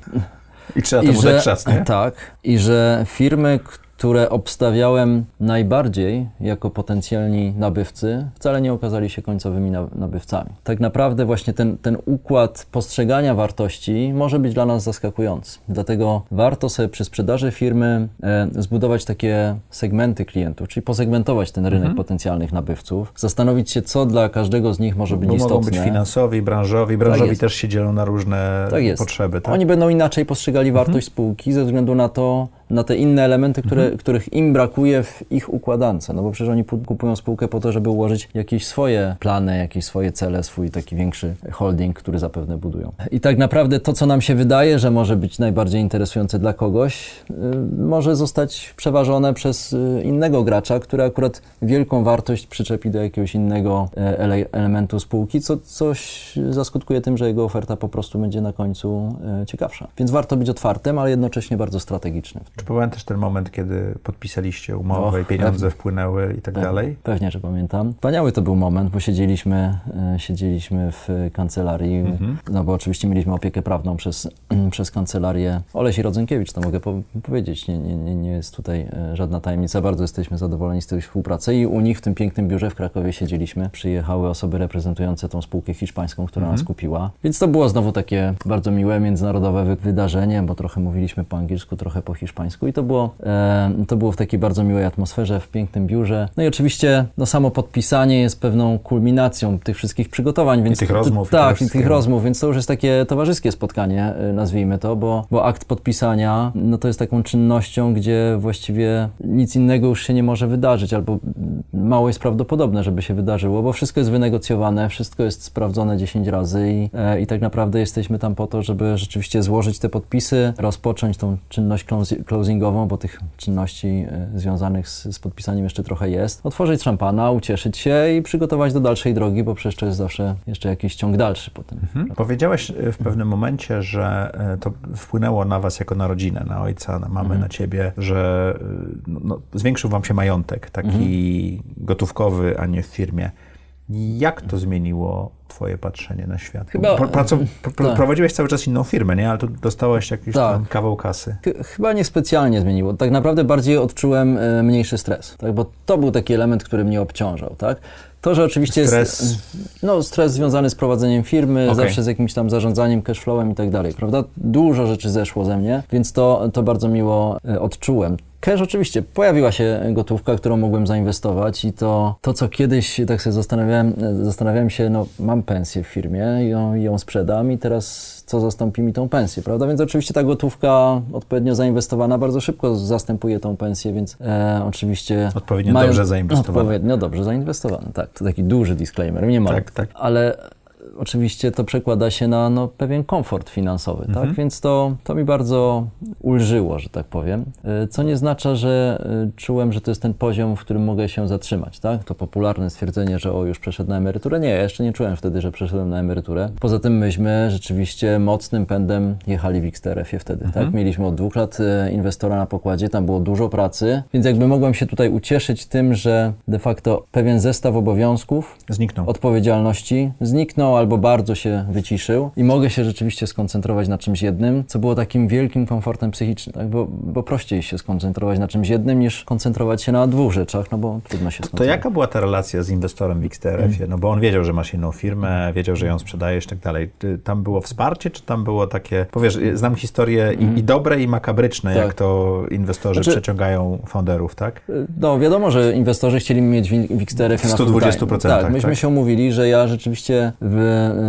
I trzeba I temu że, dać czas, nie? Tak. I że firmy, które obstawiałem najbardziej jako potencjalni nabywcy, wcale nie okazali się końcowymi nabywcami. Tak naprawdę właśnie ten, ten układ postrzegania wartości może być dla nas zaskakujący. Dlatego warto sobie przy sprzedaży firmy e, zbudować takie segmenty klientów, czyli posegmentować ten rynek mhm. potencjalnych nabywców, zastanowić się, co dla każdego z nich może być Bo istotne. mogą być finansowi, branżowi, branżowi tak też się dzielą na różne tak potrzeby. Tak? Oni będą inaczej postrzegali mhm. wartość spółki ze względu na to, na te inne elementy, które, mhm. których im brakuje w ich układance. No bo przecież oni kupują spółkę po to, żeby ułożyć jakieś swoje plany, jakieś swoje cele, swój taki większy holding, który zapewne budują. I tak naprawdę to, co nam się wydaje, że może być najbardziej interesujące dla kogoś, y, może zostać przeważone przez y, innego gracza, który akurat wielką wartość przyczepi do jakiegoś innego e, ele elementu spółki, co coś zaskutkuje tym, że jego oferta po prostu będzie na końcu e, ciekawsza. Więc warto być otwartym, ale jednocześnie bardzo strategicznym. Czy pamiętasz ten moment, kiedy podpisaliście umowę i pieniądze pewnie. wpłynęły i tak pewnie, dalej? Pewnie, że pamiętam. Wspaniały to był moment, bo siedzieliśmy, e, siedzieliśmy w kancelarii, mhm. no bo oczywiście mieliśmy opiekę prawną przez, *clears throat* przez kancelarię Olesi Rodzenkiewicz, to mogę po powiedzieć, nie, nie, nie jest tutaj e, żadna tajemnica, bardzo jesteśmy zadowoleni z tej współpracy i u nich w tym pięknym biurze w Krakowie siedzieliśmy. Przyjechały osoby reprezentujące tą spółkę hiszpańską, która mhm. nas kupiła, więc to było znowu takie bardzo miłe, międzynarodowe wydarzenie, bo trochę mówiliśmy po angielsku, trochę po hiszpańsku hiszpańsku i to było, e, to było w takiej bardzo miłej atmosferze, w pięknym biurze. No i oczywiście no, samo podpisanie jest pewną kulminacją tych wszystkich przygotowań. Więc I tych rozmów. To, tak, i tych rozmów, więc to już jest takie towarzyskie spotkanie, e, nazwijmy to, bo, bo akt podpisania no, to jest taką czynnością, gdzie właściwie nic innego już się nie może wydarzyć, albo mało jest prawdopodobne, żeby się wydarzyło, bo wszystko jest wynegocjowane, wszystko jest sprawdzone 10 razy i, e, i tak naprawdę jesteśmy tam po to, żeby rzeczywiście złożyć te podpisy, rozpocząć tą czynność closingową, bo tych czynności e, związanych z, z, podpisaniem jeszcze trochę jest. Otworzyć szampana, ucieszyć się i przygotować do dalszej drogi, bo przecież to jest zawsze jeszcze jakiś ciąg dalszy potem. Mhm. Powiedziałeś e, w pewnym momencie, że e, to wpłynęło na was jako na rodzinę, na ojca, na mamę, mhm. na ciebie, że no, no, zwiększył wam się majątek, taki mhm. gotówkowy, a nie w firmie. Jak to zmieniło twoje patrzenie na świat? Chyba, Praco, tak. Prowadziłeś cały czas inną firmę, nie? Ale tu dostałeś jakiś tak. kawał kasy. Chyba niespecjalnie zmieniło. Tak naprawdę bardziej odczułem e, mniejszy stres, tak? bo to był taki element, który mnie obciążał. Tak? To, że oczywiście stres. jest no, stres związany z prowadzeniem firmy, okay. zawsze z jakimś tam zarządzaniem cashflowem i tak dalej, prawda? Dużo rzeczy zeszło ze mnie, więc to, to bardzo miło e, odczułem. Cash oczywiście, pojawiła się gotówka, którą mogłem zainwestować i to, to co kiedyś tak sobie zastanawiałem, zastanawiałem się, no mam pensję w firmie, ją, ją sprzedam i teraz co zastąpi mi tą pensję, prawda? Więc oczywiście ta gotówka odpowiednio zainwestowana bardzo szybko zastępuje tą pensję, więc e, oczywiście... Odpowiednio mają, dobrze zainwestowana. Odpowiednio dobrze zainwestowana, tak. To taki duży disclaimer, nie ma. Tak, tak. Ale oczywiście to przekłada się na no, pewien komfort finansowy, tak? mhm. tak? Więc to, to mi bardzo ulżyło, że tak powiem. E, co nie oznacza, że e, czułem, że to jest ten poziom, w którym mogę się zatrzymać, tak? To popularne stwierdzenie, że o, już przeszedł na emeryturę. Nie, ja jeszcze nie czułem wtedy, że przeszedłem na emeryturę. Poza tym myśmy rzeczywiście mocnym pędem jechali w XTRF-ie wtedy, tak? mhm. tak? Mieliśmy od dwóch lat e, inwestora na pokładzie, tam było dużo pracy, więc jakby mogłem się tutaj ucieszyć tym, że de facto pewien zestaw obowiązków, zniknął. odpowiedzialności zniknął, albo bardzo się wyciszył i mogę się rzeczywiście skoncentrować na czymś jednym, co było takim wielkim komfortem psychicznym, tak? bo, bo prościej się skoncentrować na czymś jednym niż koncentrować się na dwóch rzeczach, no bo trudno się skoncentrować. To jaka była ta relacja z inwestorem w XTRF-ie? Mm. No bo on wiedział, że masz inną firmę, wiedział, że ją sprzedajesz i tak dalej. Tam było wsparcie, czy tam było takie, powiesz, znam historie i, mm. i dobre, i makabryczne, tak. jak to inwestorzy znaczy, przeciągają founderów, tak? No wiadomo, że inwestorzy chcieli mieć w XTRF-ie na 120%. Tak, myśmy tak? się umówili, że ja rzeczywiście w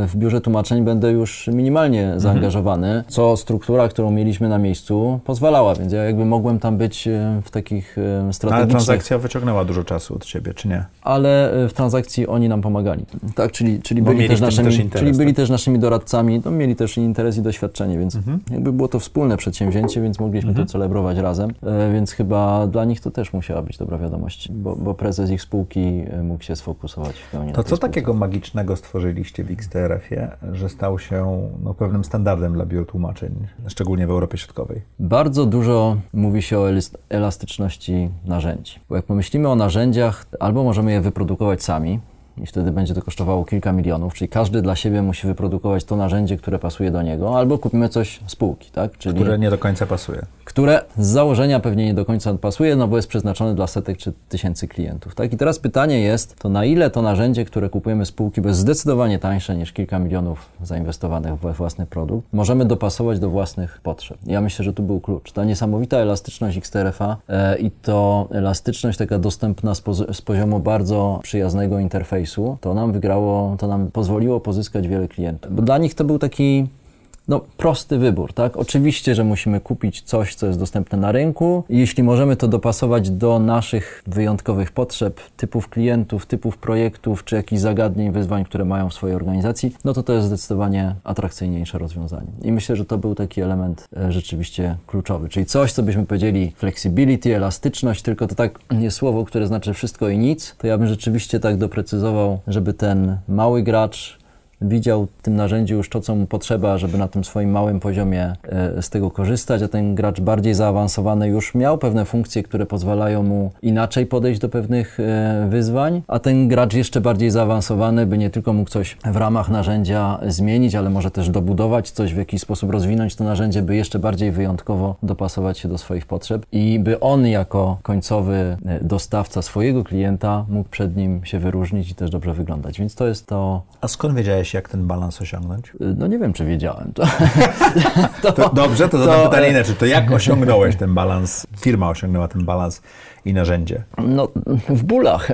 w biurze tłumaczeń będę już minimalnie mhm. zaangażowany, co struktura, którą mieliśmy na miejscu pozwalała, więc ja jakby mogłem tam być e, w takich e, strategicznych... Ale transakcja wyciągnęła dużo czasu od Ciebie, czy nie? Ale e, w transakcji oni nam pomagali. Tak, czyli, czyli, byli, też naszymi, też interes, czyli byli tak? też naszymi doradcami, no, mieli też interes i doświadczenie, więc mhm. jakby było to wspólne przedsięwzięcie, więc mogliśmy mhm. to celebrować razem, więc chyba dla nich to też musiała być dobra wiadomość, bo, bo prezes ich spółki mógł się sfokusować w pełni To co spółce. takiego magicznego stworzyliście w XTRF-ie, że stał się no, pewnym standardem dla biur tłumaczeń, szczególnie w Europie Środkowej. Bardzo dużo mówi się o elastyczności narzędzi. Bo jak pomyślimy o narzędziach, albo możemy je wyprodukować sami, i wtedy będzie to kosztowało kilka milionów, czyli każdy dla siebie musi wyprodukować to narzędzie, które pasuje do niego, albo kupimy coś z półki, tak? Czyli, które nie do końca pasuje. Które z założenia pewnie nie do końca pasuje, no bo jest przeznaczone dla setek czy tysięcy klientów. Tak? I teraz pytanie jest, to na ile to narzędzie, które kupujemy z spółki, bo jest zdecydowanie tańsze niż kilka milionów zainwestowanych we własny produkt, możemy dopasować do własnych potrzeb. Ja myślę, że tu był klucz. Ta niesamowita elastyczność XTRFA e, i to elastyczność taka dostępna z, z poziomu bardzo przyjaznego interfejsu, to nam wygrało, to nam pozwoliło pozyskać wiele klientów. Bo dla nich to był taki no, prosty wybór, tak? Oczywiście, że musimy kupić coś, co jest dostępne na rynku. Jeśli możemy to dopasować do naszych wyjątkowych potrzeb, typów klientów, typów projektów, czy jakichś zagadnień, wyzwań, które mają w swojej organizacji, no to to jest zdecydowanie atrakcyjniejsze rozwiązanie. I myślę, że to był taki element e, rzeczywiście kluczowy, czyli coś, co byśmy powiedzieli flexibility, elastyczność, tylko to tak nie słowo, które znaczy wszystko i nic, to ja bym rzeczywiście tak doprecyzował, żeby ten mały gracz widział w tym narzędziu już to, co mu potrzeba, żeby na tym swoim małym poziomie e, z tego korzystać, a ten gracz bardziej zaawansowany już miał pewne funkcje, które pozwalają mu inaczej podejść do pewnych e, wyzwań, a ten gracz jeszcze bardziej zaawansowany by nie tylko mógł coś w ramach narzędzia zmienić, ale może też dobudować coś, w jakiś sposób rozwinąć to narzędzie, by jeszcze bardziej wyjątkowo dopasować się do swoich potrzeb i by on jako końcowy e, dostawca swojego klienta mógł przed nim się wyróżnić i też dobrze wyglądać. Więc to jest to. A skąd wiedziałeś, wiedziałeś, jak ten balans osiągnąć? No nie wiem, czy wiedziałem. To, *laughs* to, to dobrze, to zadam to, pytanie inaczej. To jak osiągnąłeś ten balans, firma osiągnęła ten balans i narzędzie? No, w bólach.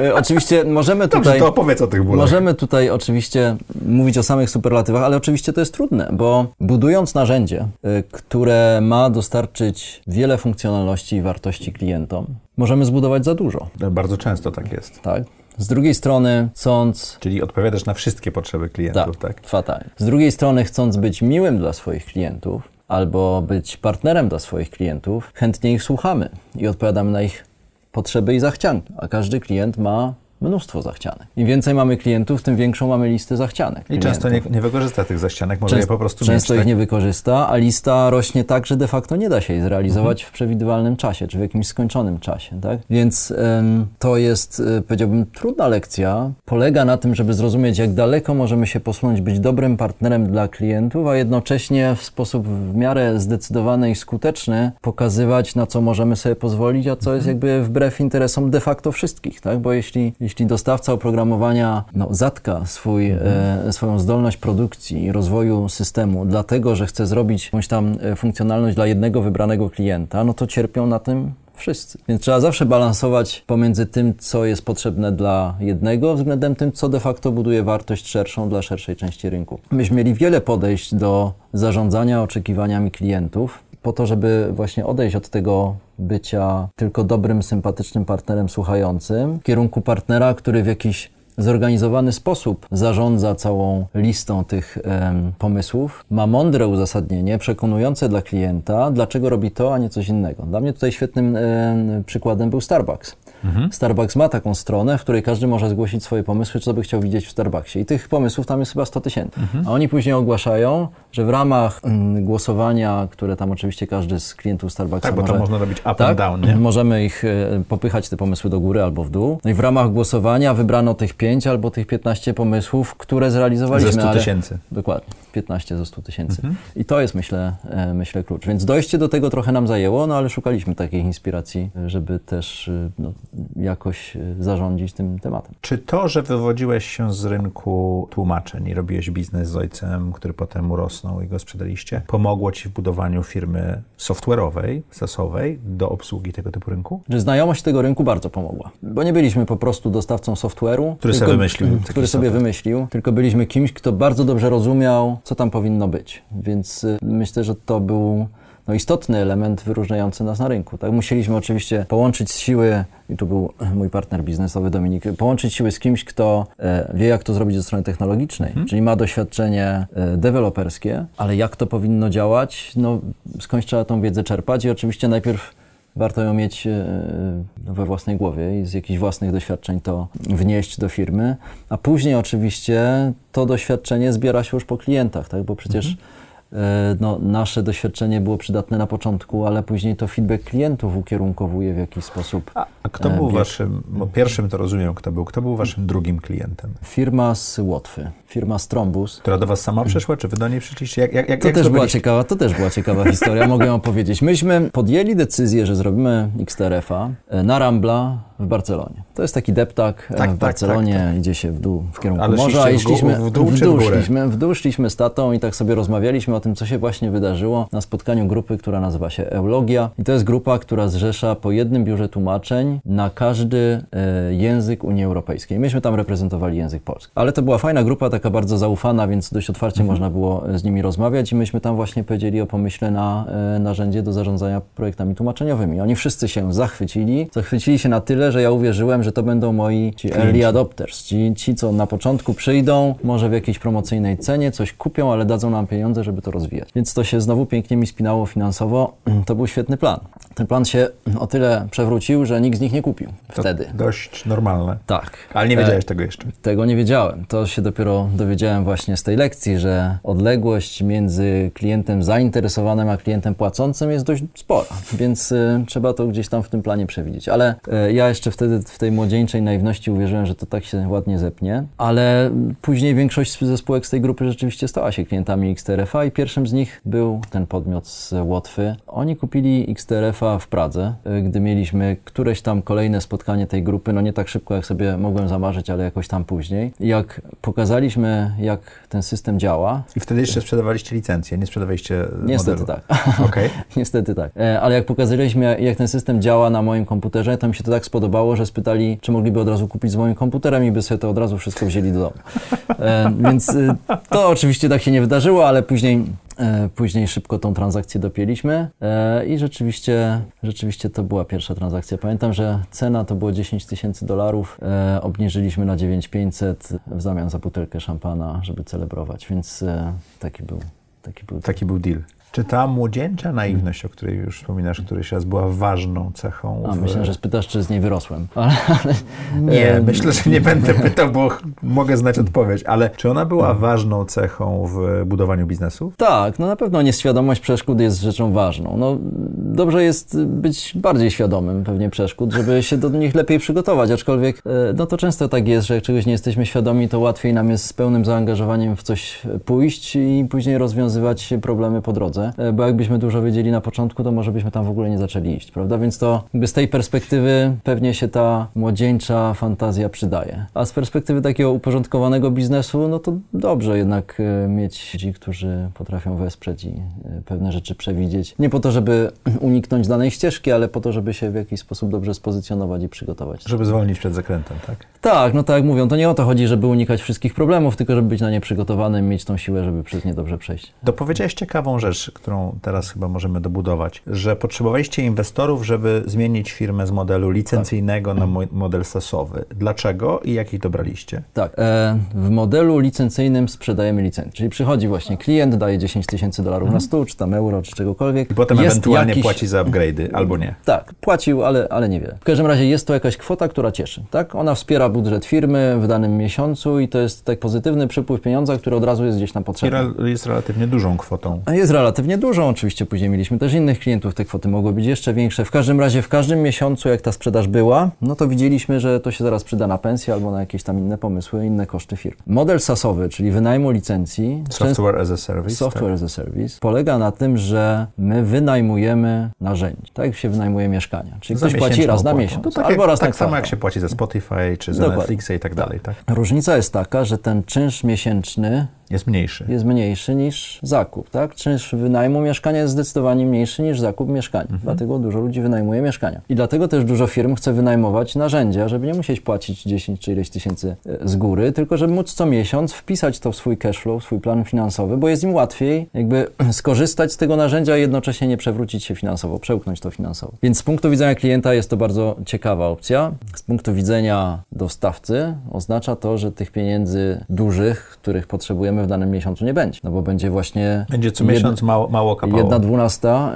E, oczywiście możemy tutaj... Dobrze, to opowiedz o tych bólach. Możemy tutaj oczywiście mówić o samych superlatywach, ale oczywiście to jest trudne, bo budując narzędzie, e, które ma dostarczyć wiele funkcjonalności i wartości klientom, możemy zbudować za dużo. Bardzo często tak jest. Tak. Z drugiej strony, chcąc. Czyli odpowiadasz na wszystkie potrzeby klientów, tak? Tak, fatalnie. Z drugiej strony, chcąc być miłym dla swoich klientów albo być partnerem dla swoich klientów, chętnie ich słuchamy i odpowiadamy na ich potrzeby i zachcianki. A każdy klient ma mnóstwo zachcianek. Im więcej mamy klientów, tym większą mamy listę zachcianek. I często nie, nie, wykorzysta tych zachcianek, może Częst, je po prostu Często ich tak? nie wykorzysta, a lista rośnie tak, że de facto nie da się jej zrealizować mhm. w przewidywalnym czasie, czy w jakimś skończonym czasie. Tak? Więc ym, to jest, y, powiedziałbym, trudna lekcja. Polega na tym, żeby zrozumieć, jak daleko możemy się posunąć, być dobrym partnerem dla klientów, a jednocześnie w sposób w miarę zdecydowany i skuteczny pokazywać, na co możemy sobie pozwolić, a co mhm. jest jakby wbrew interesom de facto wszystkich. Tak? Bo jeśli jeśli dostawca oprogramowania no, zatka swój, mhm. e, swoją zdolność produkcji i rozwoju systemu, dlatego że chce zrobić jakąś tam e, funkcjonalność dla jednego wybranego klienta, no to cierpią na tym wszyscy. Więc trzeba zawsze balansować pomiędzy tym, co jest potrzebne dla jednego, względem tym, co de facto buduje wartość szerszą dla szerszej części rynku. Myśmy mieli wiele podejść do zarządzania oczekiwaniami klientów po to, żeby właśnie odejść od tego bycia tylko dobrym, sympatycznym partnerem słuchającym w kierunku partnera, który w jakiś zorganizowany sposób zarządza całą listą tych um, pomysłów, ma mądre uzasadnienie, przekonujące dla klienta, dlaczego robi to, a nie coś innego. Dla mnie tutaj świetnym um, przykładem był Starbucks. Mhm. Starbucks ma taką stronę, w której każdy może zgłosić swoje pomysły, co by chciał widzieć w Starbucksie. I tych pomysłów tam jest chyba 100 tysięcy. Mhm. A oni później ogłaszają, że w ramach mm, głosowania, które tam oczywiście każdy z klientów Starbucksa Tak, bo może, to można robić up tak, and down, nie? Możemy ich e, popychać, te pomysły do góry albo w dół. No i w ramach głosowania wybrano tych 5 albo tych 15 pomysłów, które zrealizowaliśmy. Ze 100 tysięcy. Dokładnie. 15 ze 100 tysięcy. Mhm. I to jest, myślę, e, myślę, klucz. Więc dojście do tego trochę nam zajęło, no ale szukaliśmy takiej inspiracji, żeby też e, no, jakoś zarządzić tym tematem. Czy to, że wywodziłeś się z rynku tłumaczeń i robiłeś biznes z ojcem, który potem urosnął i go sprzedaliście, pomogło ci w budowaniu firmy software'owej, sasowej do obsługi tego typu rynku? Że znajomość tego rynku bardzo pomogła, bo nie byliśmy po prostu dostawcą software'u, który tylko, sobie wymyślił, który sobie wymyślił, tylko byliśmy kimś, kto bardzo dobrze rozumiał, co tam powinno być. Więc y, myślę, że to był no, istotny element wyróżniający nas na rynku. Tak? Musieliśmy oczywiście połączyć siły, i tu był mój partner biznesowy Dominik, połączyć siły z kimś, kto e, wie, jak to zrobić ze strony technologicznej, hmm. czyli ma doświadczenie e, deweloperskie, ale jak to powinno działać, no skądś trzeba tą wiedzę czerpać i oczywiście najpierw warto ją mieć e, we własnej głowie i z jakichś własnych doświadczeń to wnieść do firmy, a później oczywiście to doświadczenie zbiera się już po klientach, tak? bo przecież mhm no, nasze doświadczenie było przydatne na początku, ale później to feedback klientów ukierunkowuje w jakiś sposób. A, a kto e, był bieg. waszym, bo pierwszym to rozumiem, kto był, kto był waszym drugim klientem? Firma z Łotwy, firma Strombus. Która do was sama przyszła, czy wy do niej przyszliście? Jak, jak, jak, To jak też była ciekawa, to też była ciekawa historia, mogę ją opowiedzieć. Myśmy podjęli decyzję, że zrobimy XTRF-a e, na Rambla w Barcelonie. To jest taki deptak e, Tak, w tak, Barcelonie, tak, idzie się w dół, w kierunku Ale morza i szliście w szliśmy w dół w szliśmy, w dół szliśmy z tatą i tak sobie rozmawialiśmy o tym, co się właśnie wydarzyło na spotkaniu grupy, która nazywa się Eulogia. I to jest grupa, która zrzesza po jednym biurze tłumaczeń na każdy e, język Unii Europejskiej. Myśmy tam reprezentowali język polski. Ale to była fajna grupa, taka bardzo zaufana, więc dość otwarcie Mhm. można było e, z nimi rozmawiać i myśmy tam właśnie powiedzieli o pomyśle na e, narzędzie do zarządzania projektami tłumaczeniowymi. Oni wszyscy się zachwycili. Zachwycili się na tyle, że ja uwierzyłem, że to będą moi ci early adopters, ci, ci, co na początku przyjdą, może w jakiejś promocyjnej cenie coś kupią, ale dadzą nam pieniądze, żeby to rozwijać. Więc to się znowu pięknie mi spinało finansowo. *clears throat* To był świetny plan. Ten plan się o tyle przewrócił, że nikt z nich nie kupił To wtedy. Dość normalne. Tak. Ale nie E, wiedziałeś tego jeszcze. tego nie wiedziałem. To się dopiero dowiedziałem właśnie z tej lekcji, że odległość między klientem zainteresowanym a klientem płacącym jest dość spora, więc y, trzeba to gdzieś tam w tym planie przewidzieć. Ale y, ja jeszcze wtedy w tej młodzieńczej naiwności uwierzyłem, że to tak się ładnie zepnie, ale później większość ze spółek z tej grupy rzeczywiście stała się klientami XTRF-a i pierwszym z nich był ten podmiot z Łotwy. Oni kupili XTRF-a w Pradze, gdy mieliśmy któreś tam kolejne spotkanie tej grupy, no nie tak szybko jak sobie mogłem zamarzyć, ale jakoś tam później. Jak pokazaliśmy, jak ten system działa, I wtedy jeszcze sprzedawaliście licencję, nie sprzedawaliście Niestety modelu. tak. Okej. *laughs* Niestety tak. E, Ale jak pokazaliśmy, jak- jak ten system działa na moim komputerze, to mi się to tak spodobało, że spytali, czy mogliby od razu kupić z moim komputerem i by sobie to od razu wszystko wzięli do domu. E, Więc y, to oczywiście tak się nie wydarzyło, ale później, e, później szybko tą transakcję dopięliśmy e, i rzeczywiście, rzeczywiście to była pierwsza transakcja. Pamiętam, że cena to było 10 tysięcy dolarów, e, obniżyliśmy na 9500 w zamian za butelkę szampana, żeby celebrować, więc e, taki był, taki był Taki był deal. Czy ta młodzieńcza naiwność, o której już wspominasz któryś raz, była ważną cechą? A, w- myślę, że spytasz, czy z niej wyrosłem. *laughs* Ale, ale, Nie, myślę, że nie będę pytał, bo mogę znać odpowiedź, ale czy ona była ważną cechą w budowaniu biznesu? Tak, no na pewno nieświadomość przeszkód jest rzeczą ważną. No, dobrze jest być bardziej świadomym pewnie przeszkód, żeby się do nich lepiej przygotować, aczkolwiek e, no to często tak jest, że jak czegoś nie jesteśmy świadomi, to łatwiej nam jest z pełnym zaangażowaniem w coś pójść i później rozwiązywać problemy po drodze, E, bo jakbyśmy dużo wiedzieli na początku, to może byśmy tam w ogóle nie zaczęli iść, prawda? Więc to jakby z tej perspektywy pewnie się ta młodzieńcza fantazja przydaje. A z perspektywy takiego uporządkowanego biznesu, no to dobrze jednak e, mieć ludzi, którzy potrafią wesprzeć i e, pewne rzeczy przewidzieć. Nie po to, żeby *clears throat* uniknąć danej ścieżki, ale po to, żeby się w jakiś sposób dobrze spozycjonować i przygotować. Żeby zwolnić przed zakrętem, tak? Tak, no tak jak mówią, to nie o to chodzi, żeby unikać wszystkich problemów, tylko żeby być na nie przygotowanym, mieć tą siłę, żeby przez nie dobrze przejść. Dopowiedziałeś ciekawą rzecz, którą teraz chyba możemy dobudować, że potrzebowaliście inwestorów, żeby zmienić firmę z modelu licencyjnego na mo- model sasowy. Dlaczego i jakich dobraliście? Tak, e, w modelu licencyjnym sprzedajemy licencję, czyli przychodzi właśnie klient, daje 10 tysięcy dolarów na stół, czy tam euro, czy czegokolwiek. I potem Jest ewentualnie jakiś- płaci za upgrade'y, albo nie. Tak, płacił, ale, ale niewiele. W każdym razie jest to jakaś kwota, która cieszy. Tak? Ona wspiera budżet firmy w danym miesiącu i to jest tak pozytywny przepływ pieniądza, który od razu jest gdzieś tam I potrzebny. re- jest relatywnie dużą kwotą. Jest relatywnie dużo, oczywiście później mieliśmy też innych klientów, te kwoty mogły być jeszcze większe. W każdym razie w każdym miesiącu, jak ta sprzedaż była, no to widzieliśmy, że to się zaraz przyda na pensję albo na jakieś tam inne pomysły, inne koszty firm. Model SaaSowy, czyli wynajmu licencji, Software as a service. Software as a service polega na tym, że my wynajmujemy narzędzie. Tak jak się wynajmuje mieszkania. Czyli Za ktoś płaci raz na opłatą. miesiąc, To tak albo jak, raz tak na samo jak się płaci za Spotify, czy za Dokładnie. Netflixa i tak dalej, tak? Różnica jest taka, że ten czynsz miesięczny Jest mniejszy. jest mniejszy niż zakup, tak? Czynsz wynajmu mieszkania jest zdecydowanie mniejszy niż zakup mieszkania. Mhm. Dlatego dużo ludzi wynajmuje mieszkania. I dlatego też dużo firm chce wynajmować narzędzia, żeby nie musieć płacić 10 czy ileś tysięcy e, z góry, tylko żeby móc co miesiąc wpisać to w swój cashflow, w swój plan finansowy, bo jest im łatwiej jakby *clears throat* skorzystać z tego narzędzia i jednocześnie nie przewrócić się finansowo, przełknąć to finansowo. Więc z punktu widzenia klienta jest to bardzo ciekawa opcja. Z punktu widzenia dostawcy oznacza to, że tych pieniędzy dużych, których potrzebujemy w danym miesiącu nie będzie, no bo będzie właśnie... Będzie co miesiąc mało, mało kapało. Jedna dwunasta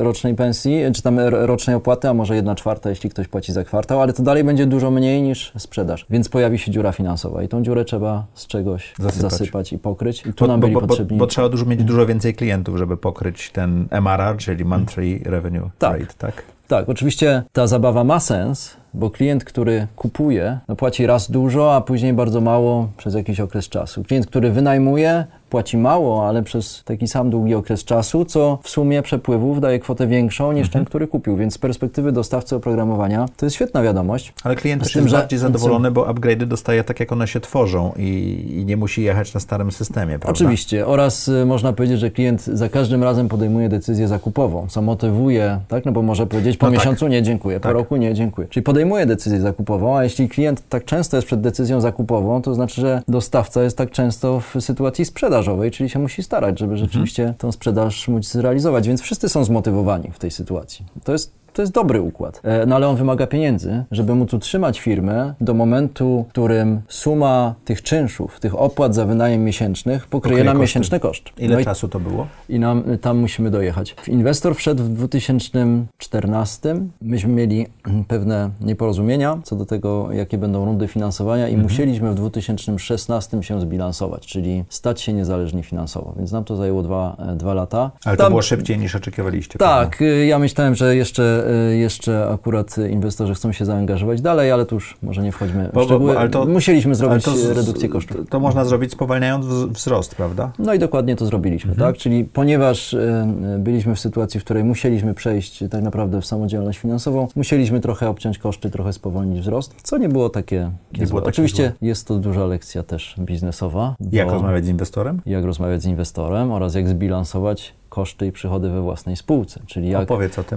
y, rocznej pensji, czy tam rocznej opłaty, a może jedna czwarta, jeśli ktoś płaci za kwartał, ale to dalej będzie dużo mniej niż sprzedaż, więc pojawi się dziura finansowa i tą dziurę trzeba z czegoś zasypać, zasypać i pokryć i tu bo, nam byli bo, bo, potrzebni... Bo, trzeba dużo, mieć dużo więcej klientów, żeby pokryć ten MRR, czyli Monthly Revenue tak. Rate, tak? Tak, oczywiście ta zabawa ma sens, bo klient, który kupuje, no płaci raz dużo, a później bardzo mało przez jakiś okres czasu. Klient, który wynajmuje, płaci mało, ale przez taki sam długi okres czasu, co w sumie przepływów daje kwotę większą niż mhm. ten, który kupił. Więc z perspektywy dostawcy oprogramowania to jest świetna wiadomość. Ale klient też jest że... bardziej zadowolony, bo upgrade'y dostaje tak, jak one się tworzą i, i nie musi jechać na starym systemie, prawda? Oczywiście. Oraz y, można powiedzieć, że klient za każdym razem podejmuje decyzję zakupową, co motywuje, tak? No bo może powiedzieć po no tak. miesiącu tak. nie dziękuję, po tak. roku nie dziękuję. Czyli podejmuje decyzję zakupową, a jeśli klient tak często jest przed decyzją zakupową, to znaczy, że dostawca jest tak często w sytuacji sprzedażowej, czyli się musi starać, żeby mhm. rzeczywiście tą sprzedaż móc zrealizować. Więc wszyscy są zmotywowani w tej sytuacji. To jest to jest dobry układ. E, no ale on wymaga pieniędzy, żeby móc utrzymać firmę do momentu, w którym suma tych czynszów, tych opłat za wynajem miesięcznych pokryje nam miesięczny koszt. Ile no czasu to było? I nam, tam musimy dojechać. Inwestor wszedł w 2014. Myśmy mieli *clears throat* pewne nieporozumienia co do tego, jakie będą rundy finansowania i mhm. musieliśmy w 2016 się zbilansować, czyli stać się niezależni finansowo. Więc nam to zajęło dwa, e, dwa lata. Ale tam, to było szybciej niż oczekiwaliście. Tak, prawda? ja myślałem, że jeszcze Y, jeszcze akurat inwestorzy chcą się zaangażować dalej, ale tu już może nie wchodźmy w szczegóły. Bo, to, Musieliśmy zrobić to, redukcję kosztów. To, można zrobić spowalniając wzrost, prawda? No i dokładnie to zrobiliśmy, mhm. tak? Czyli ponieważ y, byliśmy w sytuacji, w której musieliśmy przejść tak naprawdę w samodzielność finansową, musieliśmy trochę obciąć koszty, trochę spowolnić wzrost, co nie było takie nie było takie Oczywiście złe. jest to duża lekcja też biznesowa. Jak rozmawiać z inwestorem? Jak rozmawiać z inwestorem oraz jak zbilansować koszty i przychody we własnej spółce. Czyli jak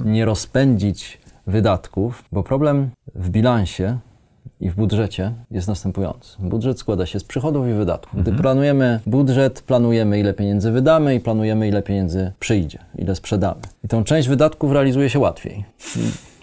nie rozpędzić wydatków, bo problem w bilansie i w budżecie jest następujący. Budżet składa się z przychodów i wydatków. Gdy mhm. planujemy budżet, planujemy ile pieniędzy wydamy i planujemy ile pieniędzy przyjdzie, ile sprzedamy. I tą część wydatków realizuje się łatwiej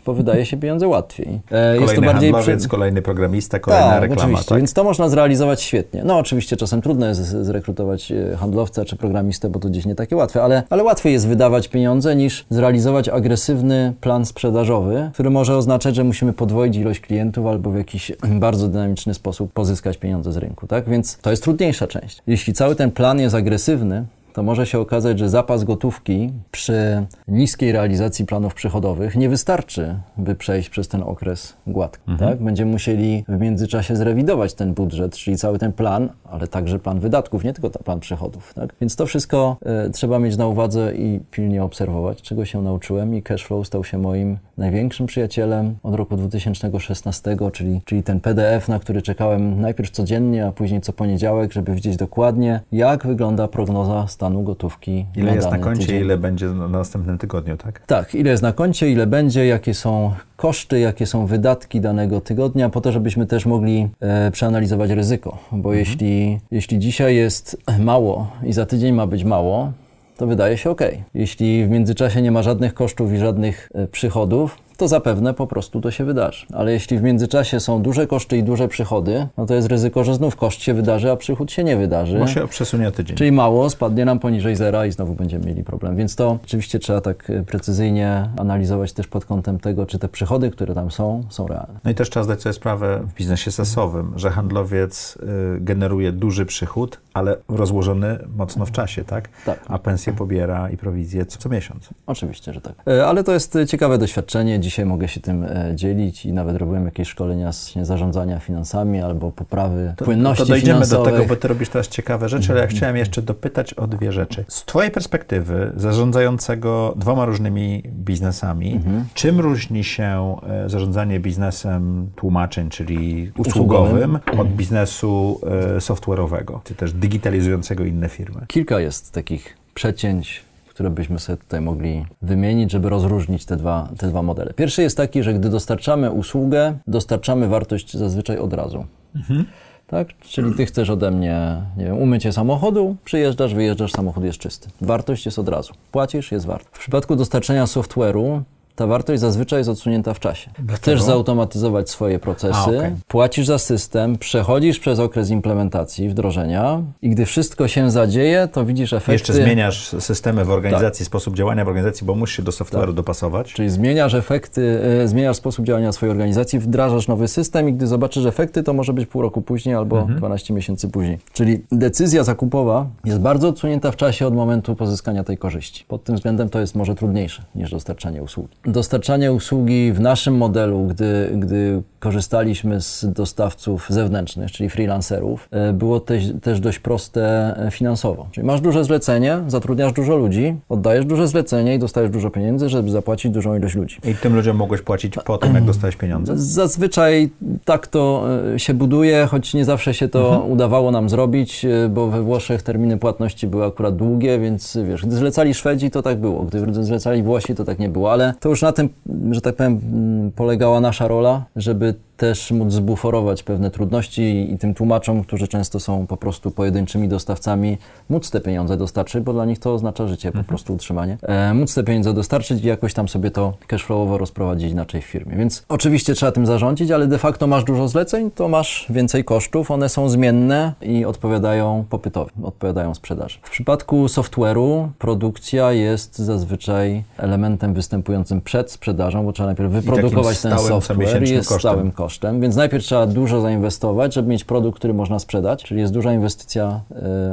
bo wydaje się pieniądze łatwiej. Kolejny jest to bardziej przy... kolejny programista, kolejna tak, reklama. Oczywiście, tak? więc to można zrealizować świetnie. No oczywiście czasem trudno jest zrekrutować e, handlowca czy programistę, bo to gdzieś nie takie łatwe, ale, ale łatwiej jest wydawać pieniądze niż zrealizować agresywny plan sprzedażowy, który może oznaczać, że musimy podwoić ilość klientów albo w jakiś *clears throat* bardzo dynamiczny sposób pozyskać pieniądze z rynku, tak? Więc to jest trudniejsza część. Jeśli cały ten plan jest agresywny, to może się okazać, że zapas gotówki przy niskiej realizacji planów przychodowych nie wystarczy, by przejść przez ten okres gładki. Mhm. Tak? Będziemy musieli w międzyczasie zrewidować ten budżet, czyli cały ten plan, ale także plan wydatków, nie tylko plan przychodów. Tak? Więc to wszystko y, trzeba mieć na uwadze i pilnie obserwować, czego się nauczyłem i cashflow stał się moim największym przyjacielem od roku 2016, czyli, czyli ten PDF, na który czekałem najpierw codziennie, a później co poniedziałek, żeby widzieć dokładnie, jak wygląda prognoza stanu gotówki. Ile na jest na koncie, tydzień. ile będzie na następnym tygodniu, tak? Tak, ile jest na koncie, ile będzie, jakie są koszty, jakie są wydatki danego tygodnia, po to, żebyśmy też mogli e, przeanalizować ryzyko. Bo mhm. jeśli, jeśli dzisiaj jest mało i za tydzień ma być mało, to wydaje się ok. Jeśli w międzyczasie nie ma żadnych kosztów i żadnych e, przychodów, to zapewne po prostu to się wydarzy. Ale jeśli w międzyczasie są duże koszty i duże przychody, no to jest ryzyko, że znów koszt się wydarzy, a przychód się nie wydarzy. Bo się przesunie tydzień. Czyli mało, spadnie nam poniżej zera i znowu będziemy mieli problem. Więc to oczywiście trzeba tak e, precyzyjnie analizować też pod kątem tego, czy te przychody, które tam są, są realne. No i też trzeba zdać sobie sprawę w biznesie sasowym, że handlowiec y, generuje duży przychód, ale rozłożony mocno w czasie, tak? Tak. A pensję pobiera i prowizję co, co miesiąc. Oczywiście, że tak. E, ale to jest ciekawe doświadczenie dzisiaj mogę się tym e, dzielić i nawet robiłem jakieś szkolenia z zarządzania finansami albo poprawy to, płynności To dojdziemy finansowych. do tego, bo ty robisz teraz ciekawe rzeczy, ale ja mhm. chciałem jeszcze dopytać o dwie rzeczy. Z twojej perspektywy, zarządzającego dwoma różnymi biznesami, mhm. czym różni się e, zarządzanie biznesem tłumaczeń, czyli usługowym, usługowym. od biznesu e, software'owego, czy też digitalizującego inne firmy? Kilka jest takich przecięć które byśmy sobie tutaj mogli wymienić, żeby rozróżnić te dwa, te dwa modele. Pierwszy jest taki, że gdy dostarczamy usługę, dostarczamy wartość zazwyczaj od razu. Mhm. Tak? Czyli ty chcesz ode mnie, nie wiem, umycie samochodu, przyjeżdżasz, wyjeżdżasz, samochód jest czysty. Wartość jest od razu. Płacisz, jest wart. W przypadku dostarczenia software'u ta wartość zazwyczaj jest odsunięta w czasie. Dlaczego? Chcesz zautomatyzować swoje procesy, A, okej. płacisz za system, przechodzisz przez okres implementacji, wdrożenia i gdy wszystko się zadzieje, to widzisz efekty. Jeszcze zmieniasz systemy w organizacji, sposób działania w organizacji, bo musisz się do software'u dopasować. Czyli zmieniasz efekty, e, zmieniasz sposób działania swojej organizacji, wdrażasz nowy system i gdy zobaczysz efekty, to może być pół roku później albo 12 miesięcy później. Czyli decyzja zakupowa jest bardzo odsunięta w czasie od momentu pozyskania tej korzyści. Pod tym względem to jest może trudniejsze niż dostarczanie usługi. Dostarczanie usługi w naszym modelu, gdy, gdy korzystaliśmy z dostawców zewnętrznych, czyli freelancerów, e, było też, też dość proste finansowo. Czyli masz duże zlecenie, zatrudniasz dużo ludzi, oddajesz duże zlecenie i dostajesz dużo pieniędzy, żeby zapłacić dużą ilość ludzi. I tym ludziom mogłeś płacić po tym, jak dostałeś pieniądze. Zazwyczaj tak to e, się buduje, choć nie zawsze się to udawało nam zrobić, e, bo we Włoszech terminy płatności były akurat długie, więc wiesz, gdy zlecali Szwedzi, to tak było, gdy zlecali Włosi, to tak nie było, ale to już na tym, że tak powiem, mm, polegała nasza rola, żeby też móc zbuforować pewne trudności i tym tłumaczom, którzy często są po prostu pojedynczymi dostawcami, móc te pieniądze dostarczyć, bo dla nich to oznacza życie, po prostu utrzymanie. E, móc te pieniądze dostarczyć i jakoś tam sobie to cashflowowo rozprowadzić inaczej w firmie. Więc oczywiście trzeba tym zarządzić, ale de facto masz dużo zleceń, to masz więcej kosztów, one są zmienne i odpowiadają popytowi, odpowiadają sprzedaży. W przypadku software'u produkcja jest zazwyczaj elementem występującym przed sprzedażą, bo trzeba najpierw wyprodukować ten software i jest kosztem. stałym kosztem, więc najpierw trzeba dużo zainwestować, żeby mieć produkt, który można sprzedać, czyli jest duża inwestycja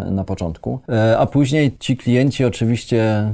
e, na początku, E, a później ci klienci oczywiście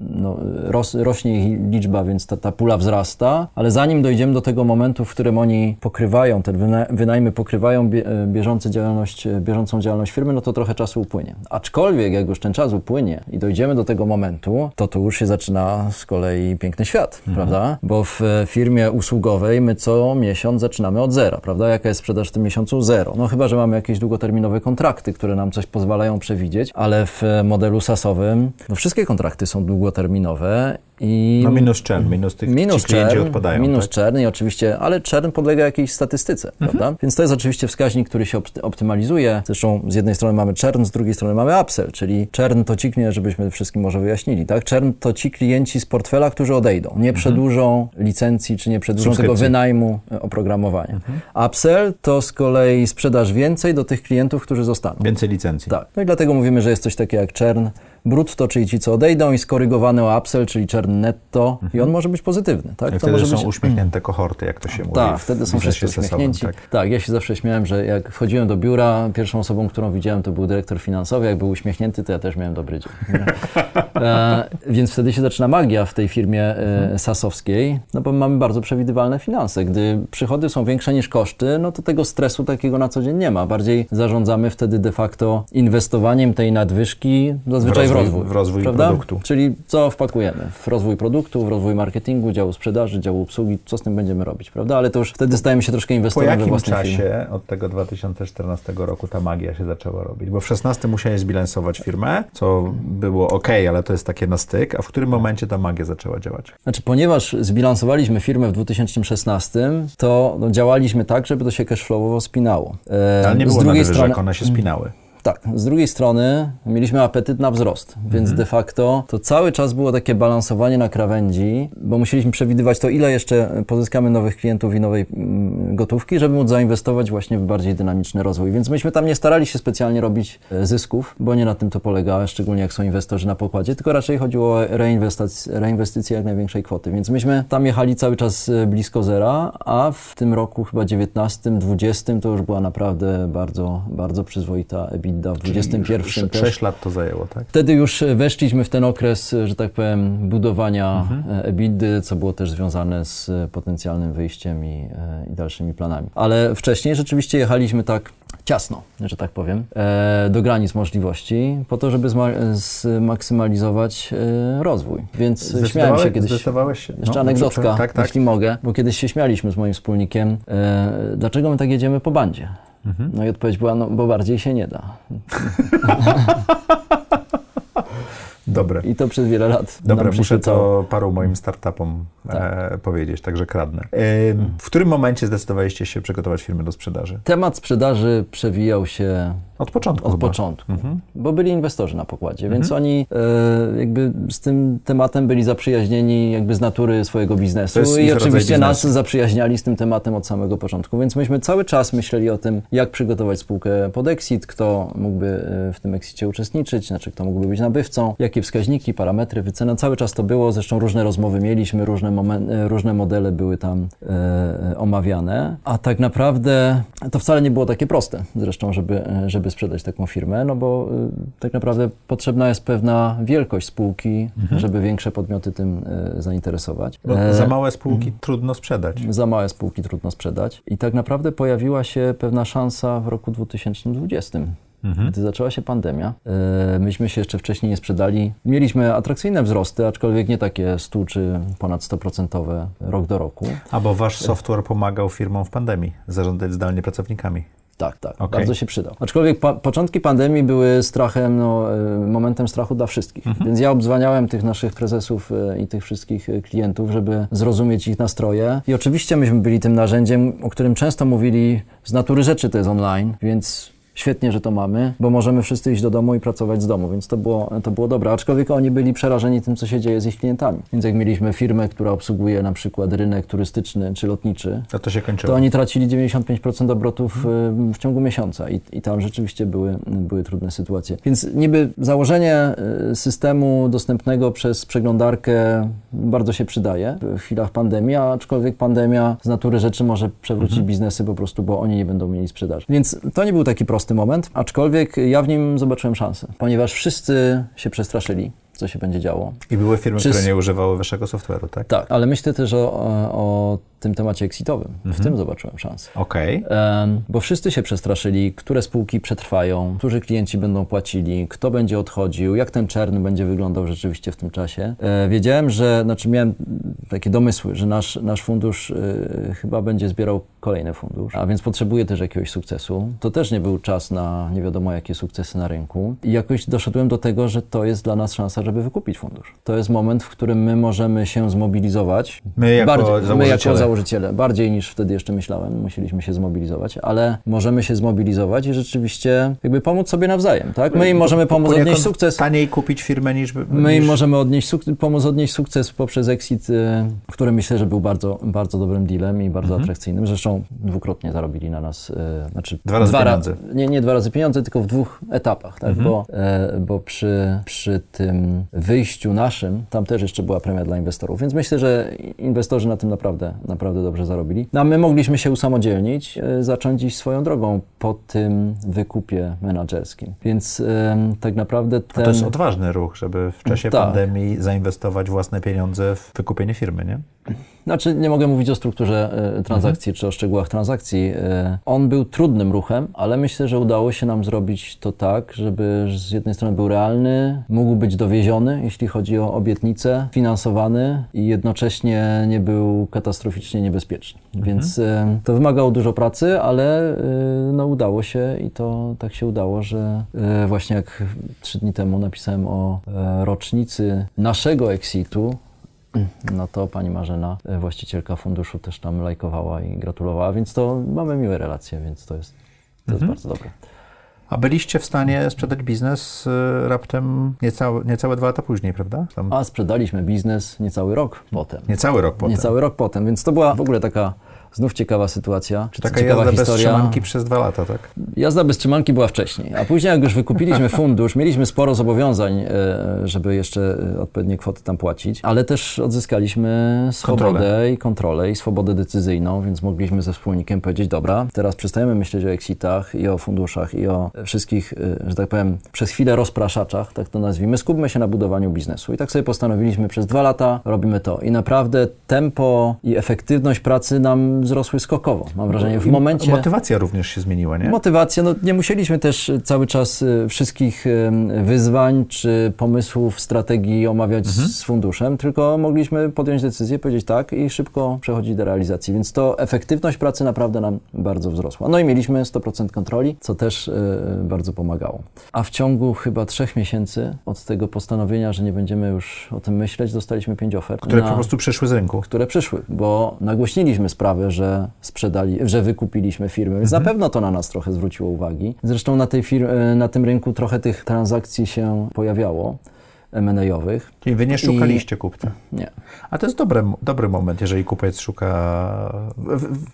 no, ros, rośnie ich liczba, więc ta, ta pula wzrasta, ale zanim dojdziemy do tego momentu, w którym oni pokrywają, te wyna, wynajmy pokrywają bie, e, działalność, e, bieżącą działalność firmy, no to trochę czasu upłynie. Aczkolwiek jak już ten czas upłynie i dojdziemy do tego momentu, to tu już się zaczyna z kolei piękny świat, prawda? Bo w e, firmie usługowej my co miesiąc zaczynamy od zera, prawda? Jaka jest sprzedaż w tym miesiącu? Zero. No chyba, że mamy jakieś długoterminowe kontrakty, które nam coś pozwalają przewidzieć, ale w modelu SaaS-owym no wszystkie kontrakty są długoterminowe i No minus czern, minus tych minus ci czern, odpadają. minus tak? czern i oczywiście, ale czern podlega jakiejś statystyce, prawda? Więc to jest oczywiście wskaźnik, który się opt- optymalizuje. Zresztą z jednej strony mamy czern, z drugiej strony mamy upsell, czyli czern to ci klienci, żebyśmy wszystkim może wyjaśnili, tak? Czern to ci klienci z portfela, którzy odejdą, nie przedłużą licencji, czy nie przedłużą tego wynajmu e, oprogramowania. Upsell to z kolei sprzedaż więcej do tych klientów, którzy zostaną. Więcej licencji. Tak. No i dlatego mówimy, że jest coś takiego jak czern brutto, czyli ci, co odejdą i skorygowany o upsell, czyli czern netto i on może być pozytywny. Tak? I To wtedy są być... uśmiechnięte kohorty, jak to się mówi. Tak, wtedy są wszyscy uśmiechnięci. Tak. Tak. ja się zawsze śmiałem, że jak wchodziłem do biura, pierwszą osobą, którą widziałem, to był dyrektor finansowy. Jak był uśmiechnięty, to ja też miałem dobry dzień. *laughs* e, więc wtedy się zaczyna magia w tej firmie e, sasowskiej, no bo mamy bardzo przewidywalne finanse. Gdy przychody są większe niż koszty, no to tego stresu takiego na co dzień nie ma. Bardziej zarządzamy wtedy de facto inwestowaniem tej nadwyżki zazwyczaj w W rozwój. rozwój- w rozwój produktu. Czyli co wpakujemy? W rozwój produktu, w rozwój marketingu, działu sprzedaży, działu obsługi, co z tym będziemy robić, prawda? Ale to już wtedy stajemy się troszkę Po inwestorem we jakim własnej czasie firmie. od tego 2014 roku ta magia się zaczęła robić? Bo w 16 musiałeś zbilansować firmę, co było ok, ale to jest takie na styk. A w którym momencie ta magia zaczęła działać? Znaczy, ponieważ zbilansowaliśmy firmę w 2016, to no, działaliśmy tak, żeby to się cashflowowo spinało. E, Ale nie z było drugiej nadwyżek, strony, one się spinały. Tak, z drugiej strony mieliśmy apetyt na wzrost, więc de facto to cały czas było takie balansowanie na krawędzi, bo musieliśmy przewidywać to, ile jeszcze pozyskamy nowych klientów i nowej mm, gotówki, żeby móc zainwestować właśnie w bardziej dynamiczny rozwój. Więc myśmy tam nie starali się specjalnie robić e, zysków, bo nie na tym to polega, szczególnie jak są inwestorzy na pokładzie, tylko raczej chodziło o reinwestycję, reinwestycję jak największej kwoty. Więc myśmy tam jechali cały czas e, blisko zera, a w tym roku chyba 19, 20 to już była naprawdę bardzo, bardzo przyzwoita EBITDA. W 21 też. 6 lat to zajęło, tak? Wtedy już weszliśmy w ten okres, że tak powiem, budowania Mhm. e, EBITDA, co było też związane z potencjalnym wyjściem i, e, i dalszymi planami. Ale wcześniej rzeczywiście jechaliśmy tak ciasno, że tak powiem, e, do granic możliwości, po to, żeby zma- zmaksymalizować e, rozwój. Więc śmiałem się kiedyś. Zdecydowałeś się? Jeszcze No, anegdotka. Tak, tak. jeśli mogę, bo kiedyś się śmialiśmy z moim wspólnikiem, e, dlaczego my tak jedziemy po bandzie? Mhm. No i odpowiedź była, no bo bardziej się nie da. *laughs* Dobre. I to przez wiele lat. Dobra, nam muszę to paru moim startupom Tak. e, powiedzieć, także kradnę. E, w którym momencie zdecydowaliście się przygotować firmę do sprzedaży? Temat sprzedaży przewijał się Od początku Od chyba. początku, bo byli inwestorzy na pokładzie, więc oni e, jakby z tym tematem byli zaprzyjaźnieni jakby z natury swojego biznesu i oczywiście nas zaprzyjaźniali z tym tematem od samego początku, więc myśmy cały czas myśleli o tym, jak przygotować spółkę pod exit, kto mógłby e, w tym exicie uczestniczyć, znaczy kto mógłby być nabywcą, jakie wskaźniki, parametry, wycena, cały czas to było, zresztą różne rozmowy mieliśmy, różne, e, różne modele były tam e, omawiane, a tak naprawdę to wcale nie było takie proste zresztą, żeby, e, sprzedać taką firmę, no bo e, tak naprawdę potrzebna jest pewna wielkość spółki, żeby większe podmioty tym e, zainteresować. Bo E, za małe spółki trudno sprzedać. za małe spółki trudno sprzedać. I tak naprawdę pojawiła się pewna szansa w roku 2020. Gdy zaczęła się pandemia, e, myśmy się jeszcze wcześniej nie sprzedali. Mieliśmy atrakcyjne wzrosty, aczkolwiek nie takie 100 czy ponad 100% rok do roku. A bo wasz software pomagał firmom w pandemii zarządzać zdalnie pracownikami. Tak, tak, Okej. bardzo się przydał. Aczkolwiek pa- początki pandemii były strachem, no, e, momentem strachu dla wszystkich. Więc ja obdzwaniałem tych naszych prezesów e, i tych wszystkich e, klientów, żeby zrozumieć ich nastroje. I oczywiście myśmy byli tym narzędziem, o którym często mówili, z natury rzeczy to jest online, więc świetnie, że to mamy, bo możemy wszyscy iść do domu i pracować z domu, więc to było, to było dobre. Aczkolwiek oni byli przerażeni tym, co się dzieje z ich klientami. Więc jak mieliśmy firmę, która obsługuje na przykład rynek turystyczny czy lotniczy, A to się kończyło. to oni tracili 95% obrotów y, w ciągu miesiąca i, i tam rzeczywiście były, były trudne sytuacje. Więc niby założenie y, systemu dostępnego przez przeglądarkę bardzo się przydaje w chwilach pandemii, aczkolwiek pandemia z natury rzeczy może przewrócić biznesy po prostu, bo oni nie będą mieli sprzedaży. Więc to nie był taki prosty moment, aczkolwiek ja w nim zobaczyłem szansę, ponieważ wszyscy się przestraszyli, co się będzie działo. I były firmy, Czy- które nie używały waszego software'u, tak? Tak, ale myślę też o, o tym temacie exitowym. W tym zobaczyłem szansę. Okej. Em, bo wszyscy się przestraszyli, które spółki przetrwają, którzy klienci będą płacili, kto będzie odchodził, jak ten czern będzie wyglądał rzeczywiście w tym czasie. E, wiedziałem, że, znaczy miałem takie domysły, że nasz, nasz fundusz e, chyba będzie zbierał kolejny fundusz, a więc potrzebuje też jakiegoś sukcesu. To też nie był czas na nie wiadomo jakie sukcesy na rynku. I jakoś doszedłem do tego, że to jest dla nas szansa, żeby wykupić fundusz. To jest moment, w którym my możemy się zmobilizować. My jako bardziej, my jako założyciele. bardziej niż wtedy jeszcze myślałem, musieliśmy się zmobilizować, ale możemy się zmobilizować i rzeczywiście jakby pomóc sobie nawzajem, tak? My im możemy pomóc odnieść sukces. Taniej kupić firmę niż... My im możemy odnieść pomóc odnieść sukces poprzez exit, y, który myślę, że był bardzo, bardzo dobrym dealem i bardzo atrakcyjnym. Zresztą dwukrotnie zarobili na nas, y, znaczy Dwa razy ra- pieniądze. nie, nie dwa razy pieniądze, tylko w dwóch etapach, tak? Bo, e, bo przy, przy tym wyjściu naszym, tam też jeszcze była premia dla inwestorów, więc myślę, że inwestorzy na tym naprawdę, naprawdę dobrze zarobili. No, a my mogliśmy się usamodzielnić, e, zacząć iść swoją drogą po tym wykupie menadżerskim. Więc em, tak naprawdę A ten... to jest odważny ruch, żeby w czasie Tak. pandemii zainwestować własne pieniądze w wykupienie firmy, nie? Znaczy, nie mogę mówić o strukturze e, transakcji czy o szczegółach transakcji. E, on był trudnym ruchem, ale myślę, że udało się nam zrobić to tak, żeby z jednej strony był realny, mógł być dowieziony, jeśli chodzi o obietnice, finansowany i jednocześnie nie był katastroficznie niebezpieczny. Więc e, to wymagało dużo pracy, ale no, udało się i to tak się udało, że właśnie jak trzy dni temu napisałem o rocznicy naszego exitu, no to pani Marzena, e, właścicielka funduszu, też tam lajkowała i gratulowała, więc to mamy miłe relacje, więc to jest, to jest bardzo dobre. A byliście w stanie sprzedać biznes y, raptem niecałe, niecałe dwa lata później, prawda? Tam A sprzedaliśmy biznes niecały rok potem. Niecały rok potem. Niecały rok potem, więc to była w ogóle taka znów ciekawa sytuacja. Czy Taka ciekawa jazda bez historia. trzymanki przez dwa lata, tak? Jazda bez trzymanki była wcześniej, a później jak już wykupiliśmy fundusz, mieliśmy sporo zobowiązań, e, żeby jeszcze e, odpowiednie kwoty tam płacić, ale też odzyskaliśmy swobodę Kontrolę. i kontrolę i swobodę decyzyjną, więc mogliśmy ze wspólnikiem powiedzieć, dobra, teraz przestajemy myśleć o exitach i o funduszach i o wszystkich, e, że tak powiem, przez chwilę rozpraszaczach, tak to nazwijmy, skupmy się na budowaniu biznesu. I tak sobie postanowiliśmy, przez dwa lata robimy to i naprawdę tempo i efektywność pracy nam wzrosły skokowo. Mam wrażenie, w momencie... Motywacja również się zmieniła, nie? Motywacja, no nie musieliśmy też cały czas y, wszystkich wyzwań czy pomysłów, strategii omawiać Mhm. z funduszem, tylko mogliśmy podjąć decyzję, powiedzieć tak i szybko przechodzić do realizacji. Więc to efektywność pracy naprawdę nam bardzo wzrosła. No i mieliśmy 100% kontroli, co też y, bardzo pomagało. A w ciągu chyba trzech miesięcy od tego postanowienia, że nie będziemy już o tym myśleć, dostaliśmy pięć ofert. Które na- po prostu przyszły z rynku. które przyszły, bo nagłośniliśmy sprawę że sprzedali, że wykupiliśmy firmę. Więc Mhm. na pewno to na nas trochę zwróciło uwagi. Zresztą na, tej fir- e, na tym rynku trochę tych transakcji się pojawiało. M&A-owych. Czyli wy nie szukaliście kupca. Nie. A to jest dobry, dobry moment, jeżeli kupiec szuka...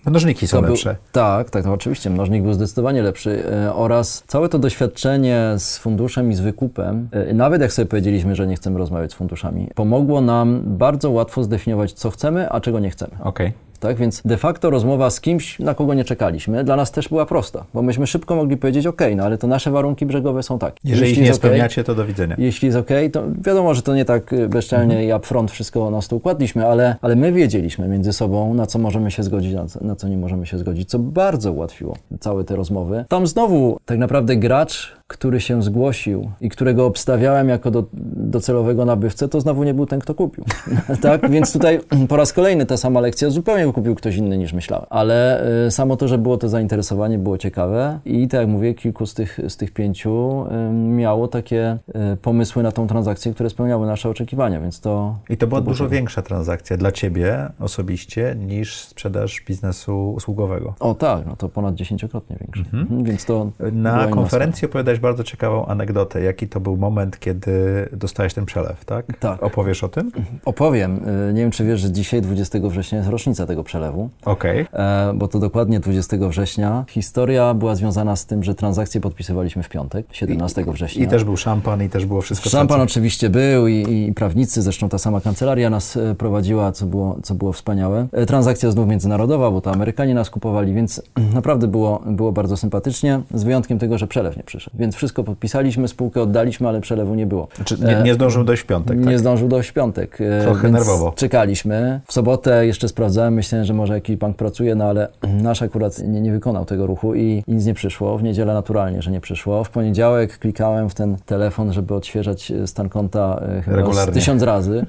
Mnożniki są był- lepsze. tak, tak, no oczywiście. Mnożnik był zdecydowanie lepszy e, oraz całe to doświadczenie z funduszem i z wykupem, e, nawet jak sobie powiedzieliśmy, że nie chcemy rozmawiać z funduszami, pomogło nam bardzo łatwo zdefiniować, co chcemy, a czego nie chcemy. Okej. Tak, więc de facto rozmowa z kimś, na kogo nie czekaliśmy, dla nas też była prosta, bo myśmy szybko mogli powiedzieć, ok, no ale to nasze warunki brzegowe są takie. Jeżeli ich Jeśli nie spełniacie, to do widzenia. jeśli jest ok, to wiadomo, że to nie tak y, bezczelnie i upfront wszystko na stół kładliśmy, ale, ale my wiedzieliśmy między sobą, na co możemy się zgodzić, na co, na co nie możemy się zgodzić, co bardzo ułatwiło całe te rozmowy. Tam znowu tak naprawdę gracz, który się zgłosił i którego obstawiałem jako do, docelowego nabywcę, to znowu nie był ten, kto kupił. *laughs* tak? Więc tutaj *clears throat* po raz kolejny ta sama lekcja, zupełnie kupił ktoś inny niż myślałem. Ale y, samo to, że było to zainteresowanie, było ciekawe i tak jak mówię, kilku z tych, z tych pięciu y, miało takie y, pomysły na tą transakcję, które spełniały nasze oczekiwania, więc to... I to była było dużo ciekawe. większa transakcja dla ciebie osobiście niż sprzedaż biznesu usługowego. O tak, no to ponad dziesięciokrotnie większe. Mhm. Więc to Na konferencji opowiadałeś bardzo ciekawą anegdotę. Jaki to był moment, kiedy dostałeś ten przelew, tak? Tak. Opowiesz o tym? Opowiem. Y, Nie wiem, czy wiesz, że dzisiaj, 20 września, jest rocznica tego przelewu. Okej. E, bo to dokładnie 20 września. Historia była związana z tym, że transakcje podpisywaliśmy w piątek, 17 września. I też był szampan, i też było wszystko. Szampan co- oczywiście był i, i prawnicy, zresztą ta sama kancelaria nas e, prowadziła, co było, co było wspaniałe. E, Transakcja znów międzynarodowa, bo to Amerykanie nas kupowali, więc *clears throat* naprawdę było, było bardzo sympatycznie, z wyjątkiem tego, że przelew nie przyszedł. Więc wszystko podpisaliśmy, spółkę oddaliśmy, ale przelewu nie było. Czy nie, nie zdążył dojść w piątek, Nie tak? zdążył dojść w piątek. e, Trochę nerwowo. Czekaliśmy. W sobotę jeszcze sprawdzałem, myślałem, że może jakiś bank pracuje, no ale *clears throat* nasz akurat nie, nie wykonał tego ruchu i nic nie przyszło. W niedzielę naturalnie, że nie przyszło. W poniedziałek klikałem w ten telefon, żeby odświeżać e, stan konta e, chyba tysiąc razy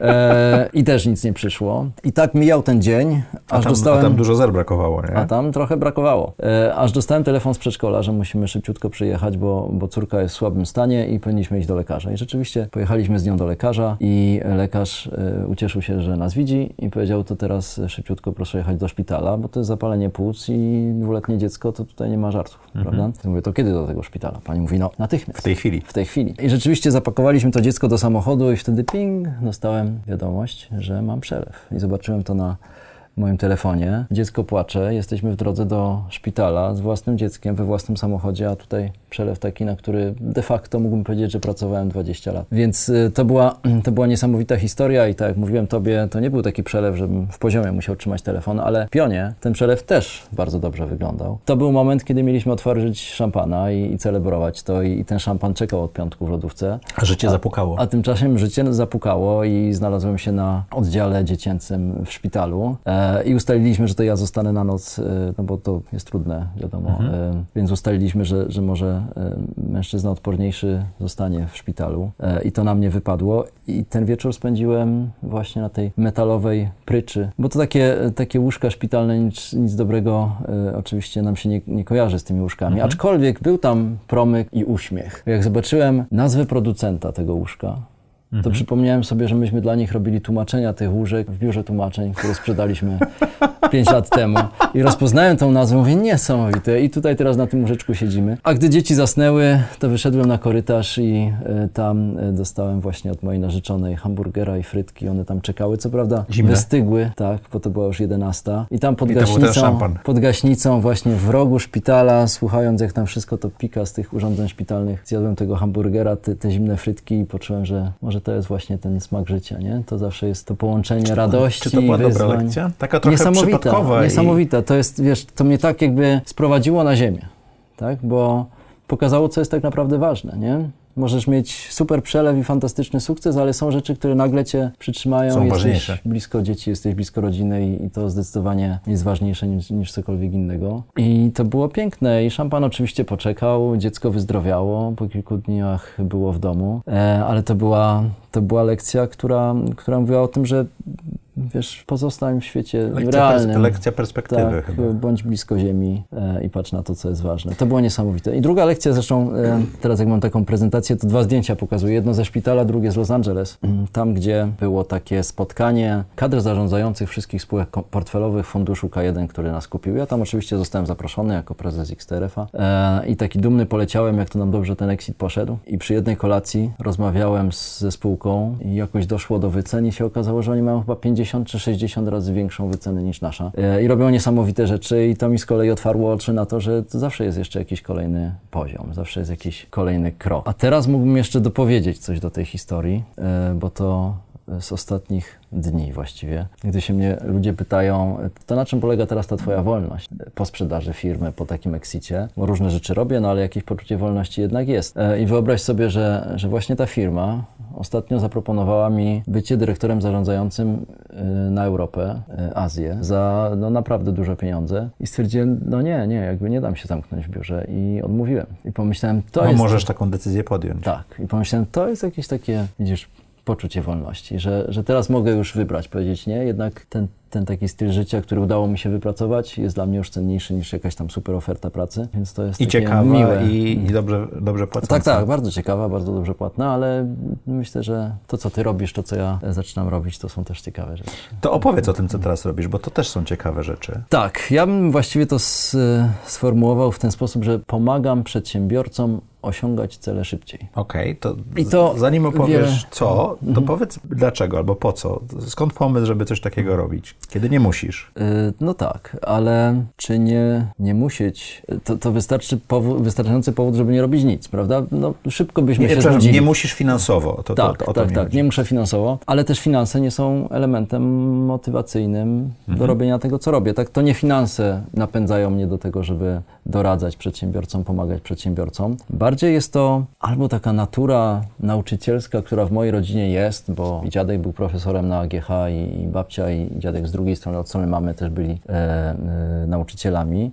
e, i też nic nie przyszło. I tak mijał ten dzień, A aż tam, dostałem... a tam dużo zer brakowało, nie? A tam trochę brakowało. E, aż dostałem telefon z przedszkola, że musimy szybciutko przyjechać, bo, bo córka jest w słabym stanie i powinniśmy iść do lekarza. I rzeczywiście pojechaliśmy z nią do lekarza i lekarz e, ucieszył się, że nas widzi i powiedział, to teraz szybciutko proszę jechać do szpitala, bo to jest zapalenie płuc i dwuletnie dziecko, to tutaj nie ma żartów, prawda? Ja mówię, to kiedy do tego szpitala? Pani mówi, no natychmiast. W tej chwili. W tej chwili. I rzeczywiście zapakowaliśmy to dziecko do samochodu i wtedy ping, dostałem wiadomość, że mam przelew. I zobaczyłem to na moim telefonie. Dziecko płacze, jesteśmy w drodze do szpitala z własnym dzieckiem, we własnym samochodzie, a tutaj przelew taki, na który de facto mógłbym powiedzieć, że pracowałem 20 lat. Więc y, to była, to była niesamowita historia i tak jak mówiłem tobie, to nie był taki przelew, żebym w poziomie musiał trzymać telefon, ale w pionie ten przelew też bardzo dobrze wyglądał. To był moment, kiedy mieliśmy otworzyć szampana i, i celebrować to i, i ten szampan czekał od piątku w lodówce. A życie zapukało. A tymczasem życie zapukało i znalazłem się na oddziale dziecięcym w szpitalu e, i ustaliliśmy, że to ja zostanę na noc, e, no bo to jest trudne, wiadomo. E, więc ustaliliśmy, że, że może e, mężczyzna odporniejszy zostanie w szpitalu. E, i to na mnie wypadło. I ten wieczór spędziłem właśnie na tej metalowej pryczy, bo to takie, takie łóżka szpitalne, nic, nic dobrego e, oczywiście nam się nie, nie kojarzy z tymi łóżkami, aczkolwiek był tam promyk i uśmiech. Jak zobaczyłem nazwę producenta tego łóżka, to przypomniałem sobie, że myśmy dla nich robili tłumaczenia tych łóżek w biurze tłumaczeń, które sprzedaliśmy *laughs* 5 lat temu. I rozpoznałem tą nazwę, mówię, niesamowite. I tutaj teraz na tym łóżeczku siedzimy. A gdy dzieci zasnęły, to wyszedłem na korytarz i e, tam e, dostałem właśnie od mojej narzeczonej hamburgera i frytki. One tam czekały, co prawda Zimne? wystygły, tak, bo to była już 11. I tam pod I gaśnicą, pod gaśnicą właśnie w rogu szpitala, słuchając jak tam wszystko to pika z tych urządzeń szpitalnych, zjadłem tego hamburgera, te, te zimne frytki i poczułem, że może to jest właśnie ten smak życia, nie? To zawsze jest to połączenie radości, Czy to była wyzwań. dobra lekcja? Taka trochę Niesamowita, przypadkowa. i- niesamowita. To jest, wiesz, to mnie tak jakby sprowadziło na ziemię, tak? Bo pokazało, co jest tak naprawdę ważne, nie? Możesz mieć super przelew i fantastyczny sukces, ale są rzeczy, które nagle cię przytrzymają. Są jesteś ważniejsze. blisko dzieci, jesteś blisko rodziny i, i to zdecydowanie jest ważniejsze niż, niż cokolwiek innego. I to było piękne i szampan oczywiście poczekał, dziecko wyzdrowiało, po kilku dniach było w domu, e, ale to była, to była lekcja, która, która mówiła o tym, że wiesz, pozostań w świecie Lekcja, realnym. pers- lekcja perspektywy Tak, bądź blisko ziemi e, i patrz na to, co jest ważne. To było niesamowite. I druga lekcja, zresztą e, teraz jak mam taką prezentację, to dwa zdjęcia pokazuję. Jedno ze szpitala, drugie z Los Angeles. Mm, Tam, gdzie było takie spotkanie kadr zarządzających wszystkich spółek portfelowych funduszu K1, który nas kupił. Ja tam oczywiście zostałem zaproszony jako prezes XTRF-a e, i taki dumny poleciałem, jak to nam dobrze ten exit poszedł. I przy jednej kolacji rozmawiałem z, ze spółką i jakoś doszło do wycen i się okazało, że oni mają chyba 50 czy 60 razy większą wycenę niż nasza. E, I robią niesamowite rzeczy i to mi z kolei otwarło oczy na to, że to zawsze jest jeszcze jakiś kolejny poziom, zawsze jest jakiś kolejny krok. A teraz mógłbym jeszcze dopowiedzieć coś do tej historii, e, bo to z ostatnich dni właściwie. Gdy się mnie ludzie pytają, to na czym polega teraz ta twoja wolność po sprzedaży firmy, po takim exicie? Bo różne rzeczy robię, no ale jakieś poczucie wolności jednak jest. E, I wyobraź sobie, że, że właśnie ta firma ostatnio zaproponowała mi bycie dyrektorem zarządzającym e, na Europę, e, Azję za no, naprawdę duże pieniądze i stwierdziłem, no nie, nie, jakby nie dam się zamknąć w biurze i odmówiłem. I pomyślałem, to No, jest... możesz taką decyzję podjąć. Tak. I pomyślałem, to jest jakieś takie, widzisz, poczucie wolności, że, że teraz mogę już wybrać, powiedzieć nie, jednak ten, ten taki styl życia, który udało mi się wypracować, jest dla mnie już cenniejszy niż jakaś tam super oferta pracy, więc to jest I ciekawa, miłe. i, i dobrze, dobrze płacąca. Tak, tak, bardzo ciekawa, bardzo dobrze płatna, ale myślę, że to, co ty robisz, to, co ja zaczynam robić, to są też ciekawe rzeczy. To opowiedz o tym, co teraz robisz, bo to też są ciekawe rzeczy. Tak, ja bym właściwie to s- sformułował w ten sposób, że pomagam przedsiębiorcom osiągać cele szybciej. Okej, to, I to zanim opowiesz wiele- co, to Mhm. powiedz dlaczego albo po co. Skąd pomysł, żeby coś takiego robić, kiedy nie musisz? Y, No tak, ale czy nie, nie musieć, to, to wystarczy powód, wystarczający powód, żeby nie robić nic, prawda? No, szybko byśmy Nie, się znudzili. nie musisz finansowo. To, tak, to, to tak, tak, chodzi. nie muszę finansowo, ale też finanse nie są elementem motywacyjnym Mhm. do robienia tego, co robię. Tak, to nie finanse napędzają mnie do tego, żeby doradzać przedsiębiorcom, pomagać przedsiębiorcom. Bardziej jest to albo taka natura nauczycielska, która w mojej rodzinie jest, bo dziadek był profesorem na AGH i, i babcia i dziadek z drugiej strony, od strony mamy też byli e, e, nauczycielami.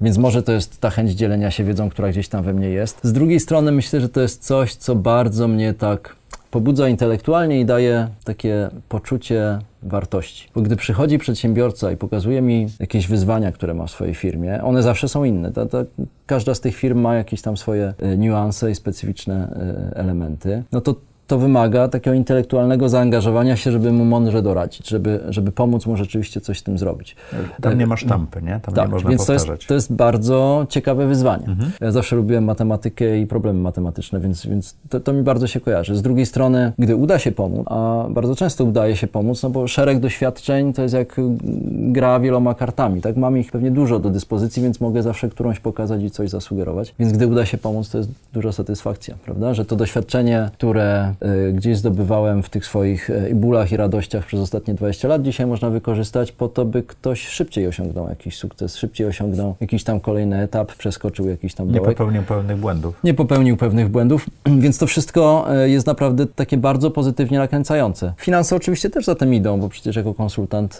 Więc może to jest ta chęć dzielenia się wiedzą, która gdzieś tam we mnie jest. Z drugiej strony myślę, że to jest coś, co bardzo mnie tak pobudza intelektualnie i daje takie poczucie wartości. Bo gdy przychodzi przedsiębiorca i pokazuje mi jakieś wyzwania, które ma w swojej firmie, one zawsze są inne. Ta, ta, każda z tych firm ma jakieś tam swoje e, niuanse i specyficzne e, elementy. No to to wymaga takiego intelektualnego zaangażowania się, żeby mu mądrze doradzić, żeby, żeby pomóc mu rzeczywiście coś z tym zrobić. Tam nie ma sztampy, nie? Tam nie Tak, można więc to jest, to jest bardzo ciekawe wyzwanie. Mhm. Ja zawsze lubiłem matematykę i problemy matematyczne, więc, więc to, to mi bardzo się kojarzy. Z drugiej strony, gdy uda się pomóc, a bardzo często udaje się pomóc, no bo szereg doświadczeń to jest jak gra wieloma kartami, tak? Mam ich pewnie dużo do dyspozycji, więc mogę zawsze którąś pokazać i coś zasugerować. Więc gdy uda się pomóc, to jest duża satysfakcja, prawda? Że to doświadczenie, które gdzieś zdobywałem w tych swoich y, bólach i radościach przez ostatnie 20 lat, dzisiaj można wykorzystać po to, by ktoś szybciej osiągnął jakiś sukces, szybciej osiągnął jakiś tam kolejny etap, przeskoczył jakiś tam Nie dołek popełnił pełnych błędów. nie popełnił pewnych błędów, *clears throat* więc to wszystko e, jest naprawdę takie bardzo pozytywnie nakręcające. Finanse oczywiście też za tym idą, bo przecież jako konsultant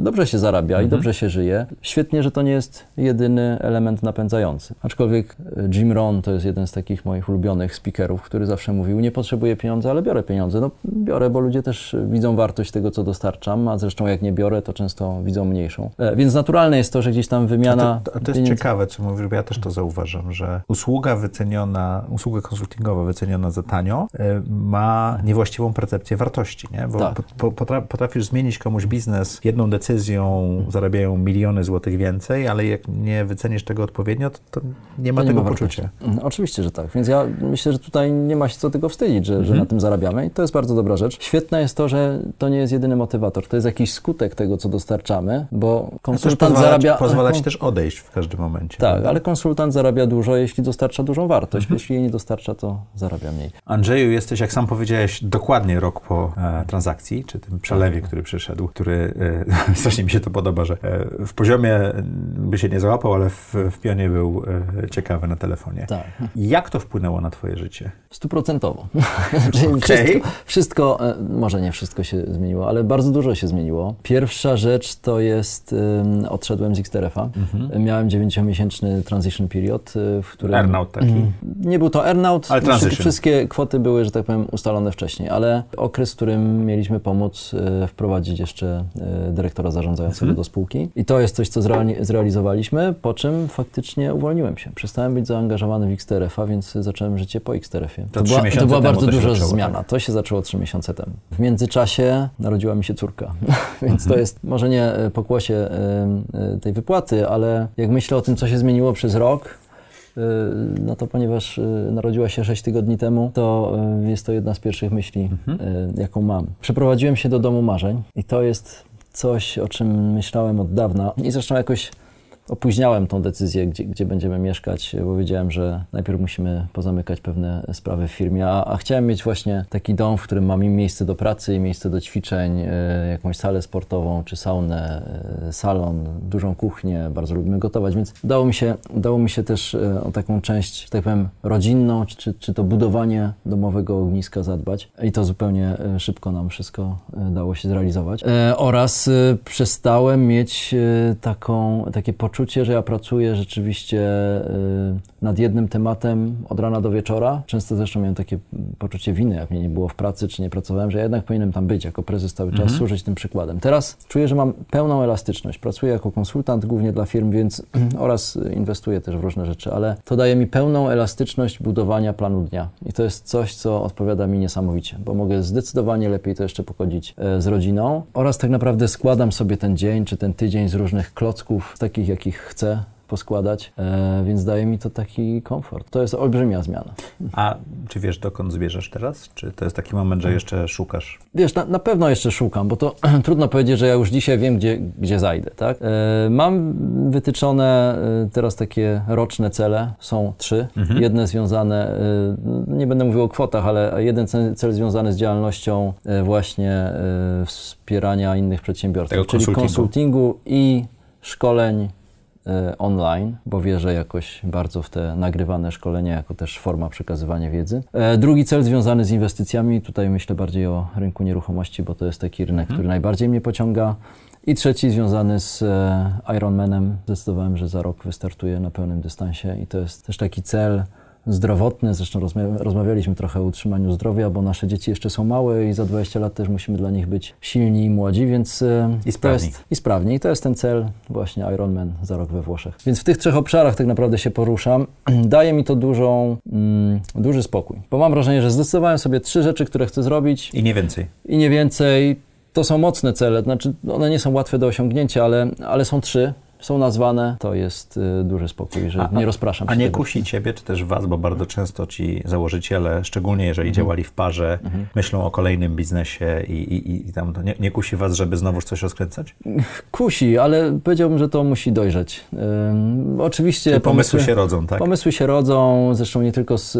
dobrze się zarabia i dobrze się żyje. Świetnie, że to nie jest jedyny element napędzający. Aczkolwiek Jim Rohn to jest jeden z takich moich ulubionych speakerów, który zawsze mówił, nie potrzebuję pieniądze, ale biorę pieniądze. No biorę, bo ludzie też widzą wartość tego, co dostarczam, a zresztą jak nie biorę, to często widzą mniejszą. E, Więc naturalne jest to, że gdzieś tam A wymiana to, a to jest pieniędzy- ciekawe, co mówisz, bo ja też to zauważam, że usługa wyceniona, usługa konsultingowa wyceniona za tanio y, ma niewłaściwą percepcję wartości, nie? Bo Tak. po- po- potra- potrafisz zmienić komuś biznes jedną decyzją, zarabiają miliony złotych więcej, ale jak nie wycenisz tego odpowiednio, to, to nie ma To tego wartości. poczucia. Mm, Oczywiście, że tak. Więc ja myślę, że tutaj nie ma się co tego wstydzić, że, że Mhm. na tym zarabiamy i to jest bardzo dobra rzecz. Świetne jest to, że to nie jest jedyny motywator. To jest jakiś skutek tego, co dostarczamy, bo konsultant pozwala, zarabia... pozwala ci też odejść w każdym momencie. Tak, prawda? ale konsultant zarabia dużo, jeśli dostarcza dużą wartość. Mhm. Jeśli jej nie dostarcza, to zarabia mniej. Andrzeju, jesteś, jak sam powiedziałeś, dokładnie rok po e, transakcji, czy tym przelewie, który przyszedł, który, e, *laughs* strasznie mi się to podoba, że e, w poziomie by się nie załapał, ale w, w pionie był e, ciekawy na telefonie. Tak, Jak to wpłynęło na twoje życie? stuprocentowo. *laughs* *laughs* Okej. wszystko, wszystko, e, może nie wszystko się zmieniło, ale bardzo dużo się zmieniło. Pierwsza rzecz to jest, ym, odszedłem z XTRF-a. Miałem 9-miesięczny transition period, y, w którym... Earnout taki. Nie był to earnout, Ale wszystkie, transition. wszystkie kwoty były, że tak powiem, ustalone wcześniej, ale okres, w którym mieliśmy pomóc e, wprowadzić jeszcze e, dyrektora zarządzającego Mhm. do spółki. I to jest coś, co zreali- zrealizowaliśmy, po czym faktycznie uwolniłem się. Przestałem być zaangażowany w XTRF-a, więc zacząłem życie po XTRF-ie. To trzy była, to była bardzo to duża zmiana. tak? To się zaczęło trzy miesiące temu. W międzyczasie narodziła mi się córka, *laughs* więc Mhm. to jest może nie e, pokłosie e, e, tej wypłaty, ale jak myślę o tym, co się zmieniło przez rok, no to ponieważ narodziła się 6 tygodni temu, to jest to jedna z pierwszych myśli, y, jaką mam. Przeprowadziłem się do domu marzeń i to jest coś, o czym myślałem od dawna i zresztą jakoś opóźniałem tą decyzję, gdzie, gdzie będziemy mieszkać, bo wiedziałem, że najpierw musimy pozamykać pewne sprawy w firmie, a, a chciałem mieć właśnie taki dom, w którym mam i miejsce do pracy, i miejsce do ćwiczeń, y, jakąś salę sportową, czy saunę, y, salon, dużą kuchnię, bardzo lubimy gotować, więc udało mi się, udało mi się też y, o taką część, tak powiem, rodzinną, czy, czy to budowanie domowego ogniska zadbać i to zupełnie szybko nam wszystko dało się zrealizować. Oraz przestałem mieć taką, takie poczucie, że ja pracuję rzeczywiście y, nad jednym tematem od rana do wieczora. Często zresztą miałem takie poczucie winy, jak mnie nie było w pracy, czy nie pracowałem, że ja jednak powinienem tam być jako prezes cały czas, służyć tym przykładem. Teraz czuję, że mam pełną elastyczność. Pracuję jako konsultant głównie dla firm, więc *clears throat* oraz inwestuję też w różne rzeczy, ale to daje mi pełną elastyczność budowania planu dnia. I to jest coś, co odpowiada mi niesamowicie, bo mogę zdecydowanie lepiej to jeszcze pogodzić e, z rodziną oraz tak naprawdę składam sobie ten dzień czy ten tydzień z różnych klocków, takich chcę poskładać, e, więc daje mi to taki komfort. To jest olbrzymia zmiana. A czy wiesz, dokąd zmierzasz teraz? Czy to jest taki moment, że jeszcze szukasz? Wiesz, na, na pewno jeszcze szukam, bo to *clears throat* trudno powiedzieć, że ja już dzisiaj wiem, gdzie, gdzie zajdę, tak? E, mam wytyczone e, teraz takie roczne cele, są trzy. Jedne związane, e, nie będę mówił o kwotach, ale jeden cel, cel związany z działalnością właśnie wspierania innych przedsiębiorców, Tego czyli konsultingu. konsultingu i szkoleń online, bo wierzę jakoś bardzo w te nagrywane szkolenia jako też forma przekazywania wiedzy. E, Drugi cel związany z inwestycjami, tutaj myślę bardziej o rynku nieruchomości, bo to jest taki rynek, który najbardziej mnie pociąga. I trzeci związany z e, Ironmanem. Zdecydowałem, że za rok wystartuję na pełnym dystansie i to jest też taki cel zdrowotny. Zresztą rozmawialiśmy trochę o utrzymaniu zdrowia, bo nasze dzieci jeszcze są małe i za 20 lat też musimy dla nich być silni i młodzi, więc e, I to sprawni. jest, i sprawnie. I to jest ten cel właśnie Ironman za rok we Włoszech. Więc w tych trzech obszarach tak naprawdę się poruszam. *clears throat* Daje mi to dużą, mm, duży spokój, bo mam wrażenie, że zdecydowałem sobie trzy rzeczy, które chcę zrobić I nie więcej. i nie więcej. To są mocne cele, znaczy one nie są łatwe do osiągnięcia, ale, ale są trzy, są nazwane. To jest y, duży spokój, że nie rozpraszam A się nie tego. kusi ciebie, czy też was, bo bardzo często ci założyciele, szczególnie jeżeli działali w parze, myślą o kolejnym biznesie i, i, i tam to nie, nie kusi was, żeby znowuż coś rozkręcać? Kusi, ale powiedziałbym, że to musi dojrzeć. Ym, oczywiście Czy pomysły się rodzą, tak? Pomysły się rodzą, zresztą nie tylko z,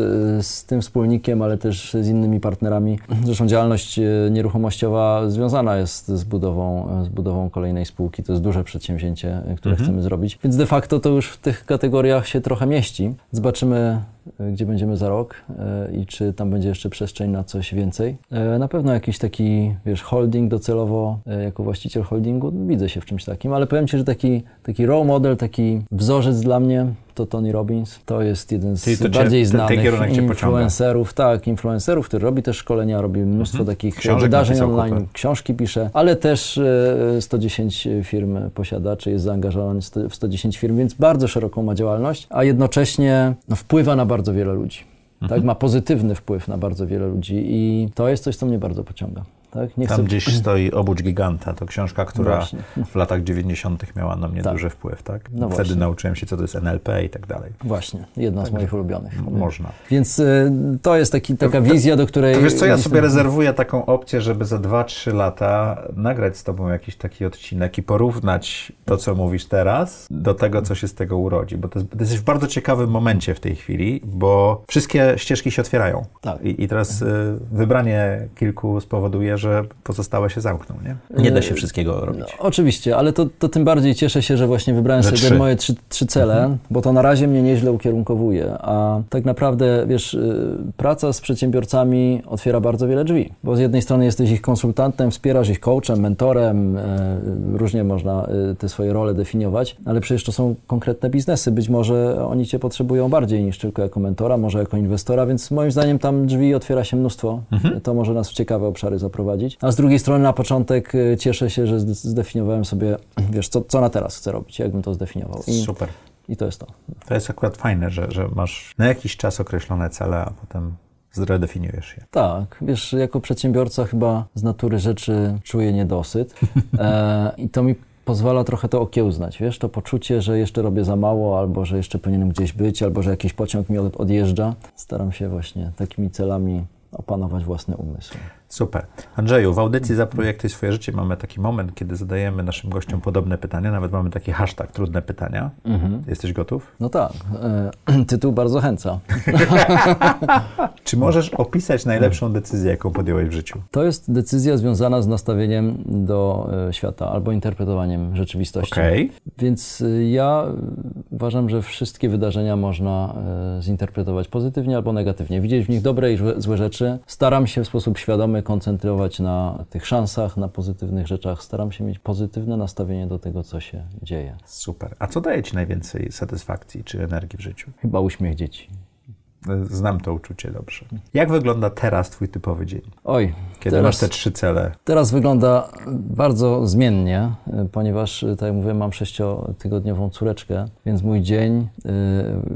z tym wspólnikiem, ale też z innymi partnerami. Zresztą działalność e, nieruchomościowa związana jest z budową, z budową kolejnej spółki. To jest duże przedsięwzięcie, e, które chcemy zrobić. Więc de facto to już w tych kategoriach się trochę mieści. Zobaczymy, e, gdzie będziemy za rok e, i czy tam będzie jeszcze przestrzeń na coś więcej. E, Na pewno jakiś taki, wiesz, holding docelowo, jako właściciel holdingu, widzę się w czymś takim, ale powiem Ci, że taki, taki role model, taki wzorzec dla mnie to Tony Robbins. To jest jeden z cię- bardziej znanych cię pociąga. influencerów, tak, influencerów, który robi też szkolenia, robi mnóstwo takich Mhm. Książek wydarzeń online, kupę. książki pisze, ale też e, 110 firm posiada, czy jest zaangażowany w sto- w 110 firm, więc bardzo szeroką ma działalność, a jednocześnie no, wpływa na bardzo wiele ludzi. Mhm. Tak, ma pozytywny wpływ na bardzo wiele ludzi i to jest coś, co mnie bardzo pociąga. Tak? Nie Tam gdzieś *clears throat* stoi Obudź Giganta, to książka, która Właśnie. w latach 90. miała na mnie Tak. duży wpływ, tak? No Wtedy właśnie. nauczyłem się, co to jest NLP i tak dalej. Właśnie, jedna z moich ulubionych. Można. Więc y, to jest taki, taka wizja, do której... To wiesz co, ja sobie rezerwuję taką opcję, żeby za 2-3 lata nagrać z tobą jakiś taki odcinek i porównać to, co mówisz teraz, do tego, co się z tego urodzi. Bo to, jest, to jesteś w bardzo ciekawym momencie w tej chwili, bo wszystkie ścieżki się otwierają. Tak. I, i teraz y, wybranie kilku spowoduje, że że pozostałe się zamkną, nie? Nie da się wszystkiego robić. No, oczywiście, ale to, to tym bardziej cieszę się, że właśnie wybrałem Że sobie trzy. moje trzy, trzy cele, bo to na razie mnie nieźle ukierunkowuje. A tak naprawdę, wiesz, y, praca z przedsiębiorcami otwiera bardzo wiele drzwi, bo z jednej strony jesteś ich konsultantem, wspierasz ich coachem, mentorem, e, różnie można y, te swoje role definiować, ale przecież to są konkretne biznesy. Być może oni cię potrzebują bardziej niż tylko jako mentora, może jako inwestora, więc moim zdaniem tam drzwi otwiera się mnóstwo. To może nas w ciekawe obszary zaprowadzić. A z drugiej strony na początek y, cieszę się, że zde- zdefiniowałem sobie, *clears throat* wiesz, co, co na teraz chcę robić, jakbym to zdefiniował. I, Super. i to jest to. To jest akurat fajne, że, że masz na jakiś czas określone cele, a potem zredefiniujesz je. Tak, wiesz, jako przedsiębiorca chyba z natury rzeczy czuję niedosyt *laughs* e, i to mi pozwala trochę to okiełznać, wiesz, to poczucie, że jeszcze robię za mało, albo że jeszcze powinienem gdzieś być, albo że jakiś pociąg mi od, odjeżdża. Staram się właśnie takimi celami opanować własny umysł. Super. Andrzeju, w audycji Zaprojektuj swoje życie mamy taki moment, kiedy zadajemy naszym gościom podobne pytania, nawet mamy taki hashtag trudne pytania. Jesteś gotów? No tak, e, *clears throat* tytuł bardzo zachęca. *laughs* Czy możesz opisać najlepszą decyzję, jaką podjąłeś w życiu? To jest decyzja związana z nastawieniem do e, świata albo interpretowaniem rzeczywistości. Okej. Więc y, ja uważam, że wszystkie wydarzenia można y, zinterpretować pozytywnie albo negatywnie. Widzieć w nich dobre i złe rzeczy. Staram się w sposób świadomy koncentrować na tych szansach, na pozytywnych rzeczach. Staram się mieć pozytywne nastawienie do tego, co się dzieje. Super. A co daje Ci najwięcej satysfakcji czy energii w życiu? Chyba uśmiech dzieci. Znam to uczucie dobrze. Jak wygląda teraz Twój typowy dzień? Oj, Kiedy masz te trzy cele? Teraz wygląda bardzo zmiennie, ponieważ, tak jak mówiłem, mam sześciotygodniową córeczkę, więc mój dzień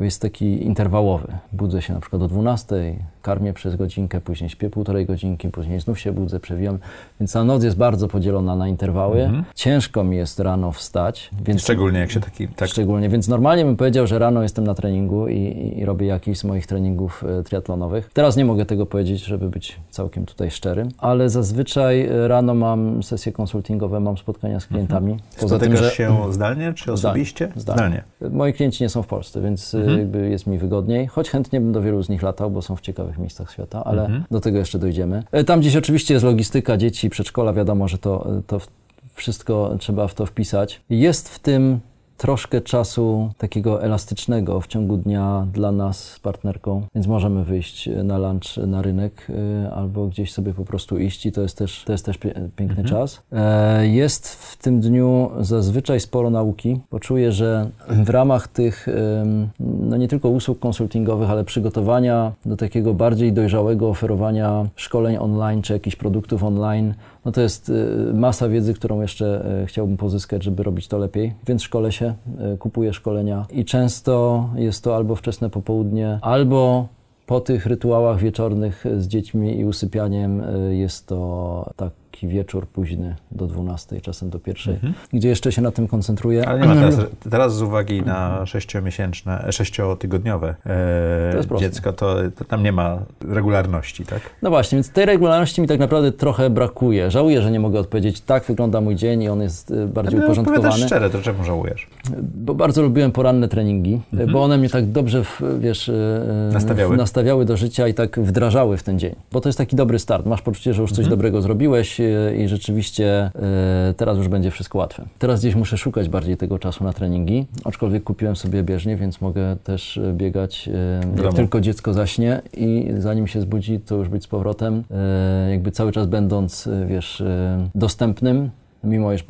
y, jest taki interwałowy. Budzę się na przykład o 12, karmię przez godzinkę, później śpię półtorej godzinki, później znów się budzę, przewijam. Więc ta noc jest bardzo podzielona na interwały. Ciężko mi jest rano wstać, więc Szczególnie jak się taki... Tak, Szczególnie, więc normalnie bym powiedział, że rano jestem na treningu i, i, i robię jakiś z moich treningów e, triatlonowych. Teraz nie mogę tego powiedzieć, żeby być całkiem tutaj szczerym, ale zazwyczaj e, rano mam sesje konsultingowe, mam spotkania z klientami. Spotykasz się zdalnie czy osobiście? Zdalnie. Moi klienci nie są w Polsce, więc e, jakby jest mi wygodniej, choć chętnie bym do wielu z nich latał, bo są w ciekawych miejscach świata, ale do tego jeszcze dojdziemy. E, Tam gdzieś oczywiście jest logistyka, dzieci, przedszkola, wiadomo, że to, to wszystko trzeba w to wpisać. Jest w tym troszkę czasu takiego elastycznego w ciągu dnia dla nas z partnerką, więc możemy wyjść na lunch na rynek y, albo gdzieś sobie po prostu iść i to jest też, to jest też piękny czas. E, Jest w tym dniu zazwyczaj sporo nauki, bo czuję, że w ramach tych no nie tylko usług konsultingowych, ale przygotowania do takiego bardziej dojrzałego oferowania szkoleń online czy jakichś produktów online, no to jest y, masa wiedzy, którą jeszcze y, chciałbym pozyskać, żeby robić to lepiej. Więc szkolę się, y, kupuję szkolenia i często jest to albo wczesne popołudnie, albo po tych rytuałach wieczornych z dziećmi i usypianiem jest to taki wieczór późny do 12, czasem do pierwszej, gdzie jeszcze się na tym koncentruję. Ale nie ma teraz, *clears throat* teraz z uwagi na sześciomiesięczne, e, sześciotygodniowe e, dziecko, to, to tam nie ma regularności, tak? No właśnie, więc tej regularności mi tak naprawdę trochę brakuje. Żałuję, że nie mogę odpowiedzieć, tak wygląda mój dzień i on jest y, bardziej Ale uporządkowany. opowiadasz szczere, to czemu żałujesz? Bo bardzo lubiłem poranne treningi, bo one mnie tak dobrze, w, wiesz, e, Mhm. Nastawiały. nastawiały do życia i tak wdrażały w ten dzień. Bo to jest taki dobry start. Masz poczucie, że już coś Mhm. dobrego zrobiłeś e, i rzeczywiście e, teraz już będzie wszystko łatwe. Teraz gdzieś muszę szukać bardziej tego czasu na treningi, aczkolwiek kupiłem sobie bieżnię, więc mogę też e, biegać e, jak domu. tylko dziecko zaśnie i zanim się zbudzi, to już być z powrotem, e, jakby cały czas będąc, e, wiesz, e, dostępnym, mimo iż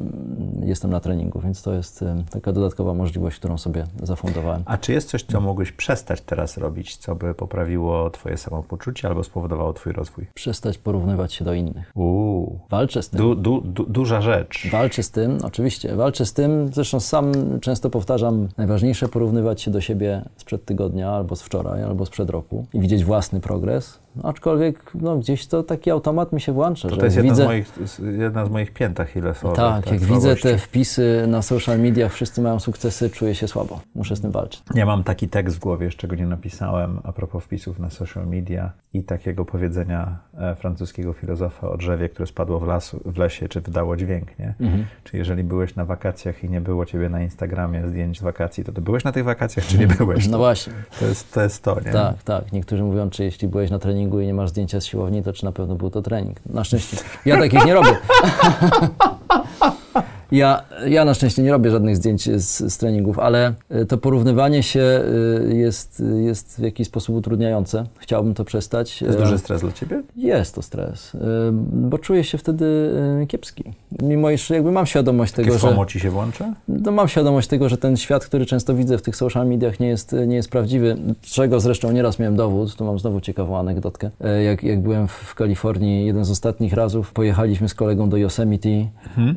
jestem na treningu, więc to jest taka dodatkowa możliwość, którą sobie zafundowałem. A czy jest coś, co mógłbyś przestać teraz robić, co by poprawiło twoje samopoczucie albo spowodowało twój rozwój? Przestać porównywać się do innych. Uuu, Walczę z tym. du, du, du, duża rzecz. Walczę z tym, oczywiście, walczę z tym. Zresztą sam często powtarzam, najważniejsze porównywać się do siebie sprzed tygodnia, albo z wczoraj, albo sprzed roku i widzieć własny progres. Aczkolwiek no, gdzieś to taki automat mi się włącza, To, że to jest jak jedna, widzę, z moich, jedna z moich pięt achillesowych. tak, jak widzę słabości. te wpisy na social mediach, wszyscy mają sukcesy, czuję się słabo. Muszę z tym walczyć. Ja mam taki tekst w głowie, jeszcze go nie napisałem, a propos wpisów na social media i takiego powiedzenia e, francuskiego filozofa o drzewie, które spadło w, lasu, w lesie, czy wydało dźwięk, nie? Mhm. Czy jeżeli byłeś na wakacjach i nie było ciebie na Instagramie zdjęć z wakacji, to ty byłeś na tych wakacjach, czy nie byłeś? No właśnie. To jest to, jest to nie? Tak, tak. Niektórzy mówią, czy jeśli byłeś na treningu treningu i nie masz zdjęcia z siłowni, to czy na pewno był to trening? Na szczęście. Ja takich nie robię. *laughs* Ja, ja na szczęście nie robię żadnych zdjęć z, z treningów, ale y, to porównywanie się y, jest, jest w jakiś sposób utrudniające. Chciałbym to przestać. To jest duży stres dla ciebie? Jest to stres, bo czuję się wtedy kiepski. Mimo iż jakby mam świadomość Takie tego, że... FOMO ci się włącza? No mam świadomość tego, że ten świat, który często widzę w tych social mediach nie jest, nie jest prawdziwy, czego zresztą nieraz miałem dowód. Tu mam znowu ciekawą anegdotkę. Jak, jak byłem w, Kalifornii, jeden z ostatnich razów, pojechaliśmy z kolegą do Yosemite mhm.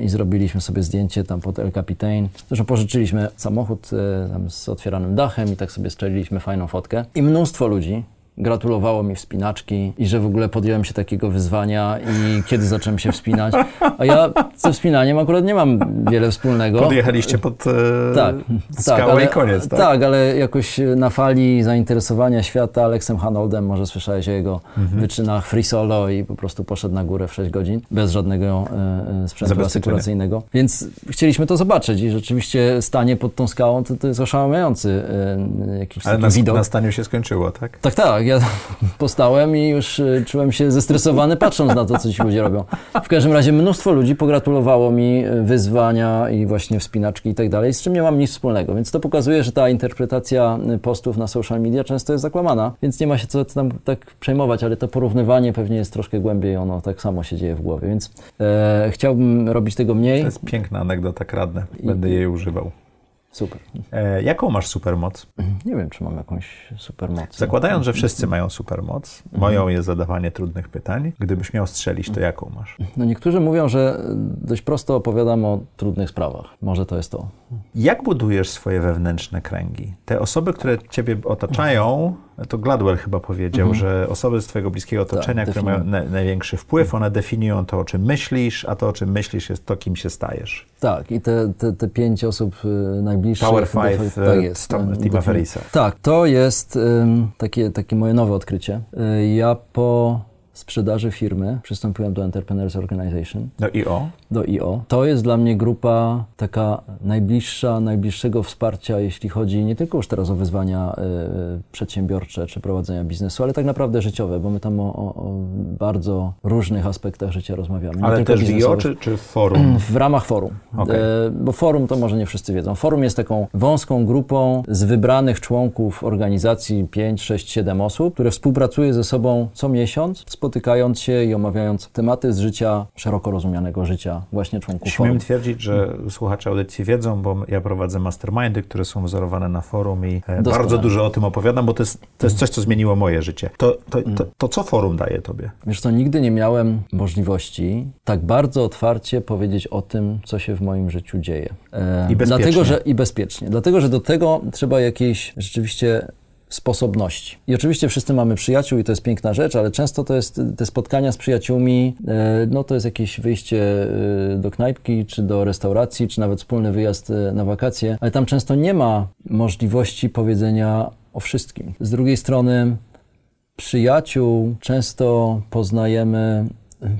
i zrobiliśmy zrobiliśmy sobie zdjęcie tam pod El Capitain. Zresztą pożyczyliśmy samochód e, z otwieranym dachem i tak sobie strzeliliśmy fajną fotkę. I mnóstwo ludzi gratulowało mi wspinaczki i że w ogóle podjąłem się takiego wyzwania i kiedy zacząłem się wspinać. A ja ze wspinaniem akurat nie mam wiele wspólnego. Podjechaliście pod e, tak, skałę tak, ale, i koniec, tak? Tak, ale jakoś na fali zainteresowania świata Aleksem Hanoldem, może słyszałeś o jego mhm. wyczynach free solo i po prostu poszedł na górę w 6 godzin bez żadnego e, sprzętu asekuracyjnego. Więc chcieliśmy to zobaczyć i rzeczywiście stanie pod tą skałą to, to jest oszałamiający e, jakiś ale na, widok. na staniu się skończyło, tak? Tak, tak tak, ja *laughs* postałem i już y, czułem się zestresowany patrząc na to, co ci ludzie robią. W każdym razie mnóstwo ludzi pogratulowało mi y, wyzwania i właśnie wspinaczki i tak dalej, z czym nie mam nic wspólnego. Więc to pokazuje, że ta interpretacja y, postów na social media często jest zakłamana, więc nie ma się co tam tak przejmować, ale to porównywanie pewnie jest troszkę głębiej, ono tak samo się dzieje w głowie, więc e, chciałbym robić tego mniej. To jest piękna anegdota, kradnę, będę jej używał. Super. E, jaką masz supermoc? Nie wiem, czy mam jakąś supermoc. Zakładając, że wszyscy mają supermoc, moją jest zadawanie trudnych pytań. Gdybyś miał strzelić, to jaką masz? No niektórzy mówią, że dość prosto opowiadam o trudnych sprawach. Może to jest to. Jak budujesz swoje wewnętrzne kręgi? Te osoby, które ciebie otaczają, to Gladwell chyba powiedział, mhm. że osoby z twojego bliskiego tak, otoczenia, tak, które mają na, największy wpływ, one definiują to, o czym myślisz, a to, o czym myślisz, jest to, kim się stajesz. Tak, i te, te, te pięć osób y, najbliższych... Power Five tak jest, Tima Ferrisa. Tak, to jest takie, takie moje nowe odkrycie. Y, ja po sprzedaży firmy przystąpiłem do Entrepreneurs Organization. Do IO? Do IO. To jest dla mnie grupa taka najbliższa, najbliższego wsparcia, jeśli chodzi nie tylko już teraz o wyzwania y, przedsiębiorcze czy prowadzenia biznesu, ale tak naprawdę życiowe, bo my tam o, o bardzo różnych aspektach życia rozmawiamy. Nie ale też w IO czy, czy w forum? *clears throat* W ramach forum. Okay. E, bo forum to może nie wszyscy wiedzą. Forum jest taką wąską grupą z wybranych członków organizacji 5, 6, 7 osób, które współpracuje ze sobą co miesiąc, spotykając się i omawiając tematy z życia, szeroko rozumianego życia właśnie członków Śmiem forum. twierdzić, że słuchacze audycji wiedzą, bo ja prowadzę mastermindy, które są wzorowane na forum i e, bardzo dużo o tym opowiadam, bo to jest, to jest coś, co zmieniło moje życie. To, to, to, to co forum daje tobie? Wiesz co, nigdy nie miałem możliwości tak bardzo otwarcie powiedzieć o tym, co się w moim życiu dzieje. E, I bezpiecznie. Dlatego, że, I bezpiecznie. Dlatego, że do tego trzeba jakiejś rzeczywiście sposobności. I oczywiście wszyscy mamy przyjaciół i to jest piękna rzecz, ale często to jest te spotkania z przyjaciółmi, e, no to jest jakieś wyjście e, do knajpki, czy do restauracji, czy nawet wspólny wyjazd e, na wakacje, ale tam często nie ma możliwości powiedzenia o wszystkim. Z drugiej strony przyjaciół często poznajemy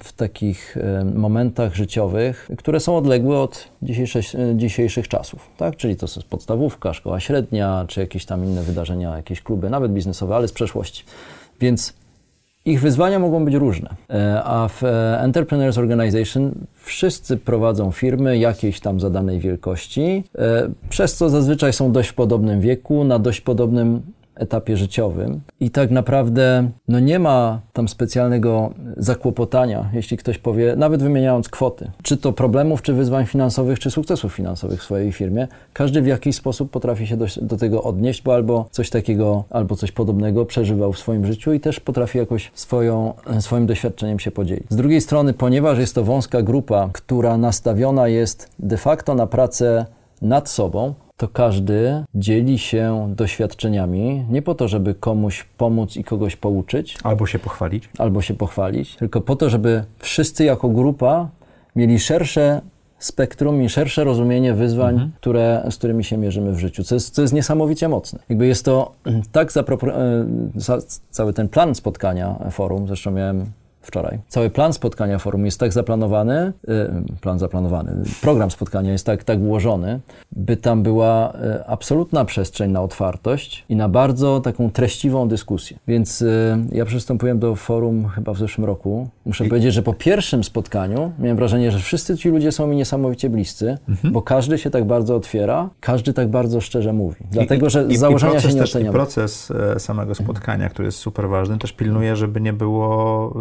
w takich e, momentach życiowych, które są odległe od dzisiejszych, e, dzisiejszych czasów, tak? Czyli to jest podstawówka, szkoła średnia, czy jakieś tam inne wydarzenia, jakieś kluby, nawet biznesowe, ale z przeszłości. Więc ich wyzwania mogą być różne. E, a w Entrepreneurs Organization wszyscy prowadzą firmy jakiejś tam zadanej wielkości, przez co zazwyczaj są dość w podobnym wieku, na dość podobnym etapie życiowym i tak naprawdę no nie ma tam specjalnego zakłopotania, jeśli ktoś powie, nawet wymieniając kwoty, czy to problemów, czy wyzwań finansowych, czy sukcesów finansowych w swojej firmie, każdy w jakiś sposób potrafi się do, do tego odnieść, bo albo coś takiego, albo coś podobnego przeżywał w swoim życiu i też potrafi jakoś swoją, swoim doświadczeniem się podzielić. Z drugiej strony, ponieważ jest to wąska grupa, która nastawiona jest de facto na pracę nad sobą, to każdy dzieli się doświadczeniami nie po to, żeby komuś pomóc i kogoś pouczyć. Albo się pochwalić. Albo się pochwalić, tylko po to, żeby wszyscy jako grupa mieli szersze spektrum i szersze rozumienie wyzwań, mhm. które, z którymi się mierzymy w życiu, co jest, co jest niesamowicie mocne. Jakby jest to tak, zapropor- e, cały ten plan spotkania forum, zresztą miałem wczoraj. Cały plan spotkania forum jest tak zaplanowany, y, plan zaplanowany, program spotkania jest tak, tak ułożony, by tam była y, absolutna przestrzeń na otwartość i na bardzo taką treściwą dyskusję. Więc y, ja przystąpiłem do forum chyba w zeszłym roku. Muszę I... powiedzieć, że po pierwszym spotkaniu miałem wrażenie, że wszyscy ci ludzie są mi niesamowicie bliscy, mhm. bo każdy się tak bardzo otwiera, każdy tak bardzo szczerze mówi. Dlatego, że I, z założenia się nie też, oceniamy. I proces e, samego spotkania, który jest super ważny, też pilnuje, żeby nie było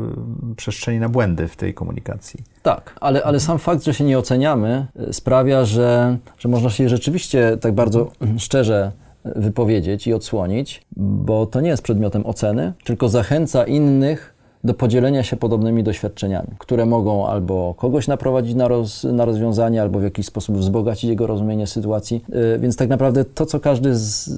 przestrzeni na błędy w tej komunikacji. Tak, ale, ale sam fakt, że się nie oceniamy, e, sprawia, że, że można się rzeczywiście tak bardzo *clears throat* szczerze wypowiedzieć i odsłonić, bo to nie jest przedmiotem oceny, tylko zachęca innych do podzielenia się podobnymi doświadczeniami, które mogą albo kogoś naprowadzić na, roz, na rozwiązanie, albo w jakiś sposób wzbogacić jego rozumienie sytuacji. Yy, więc tak naprawdę to, co każdy z,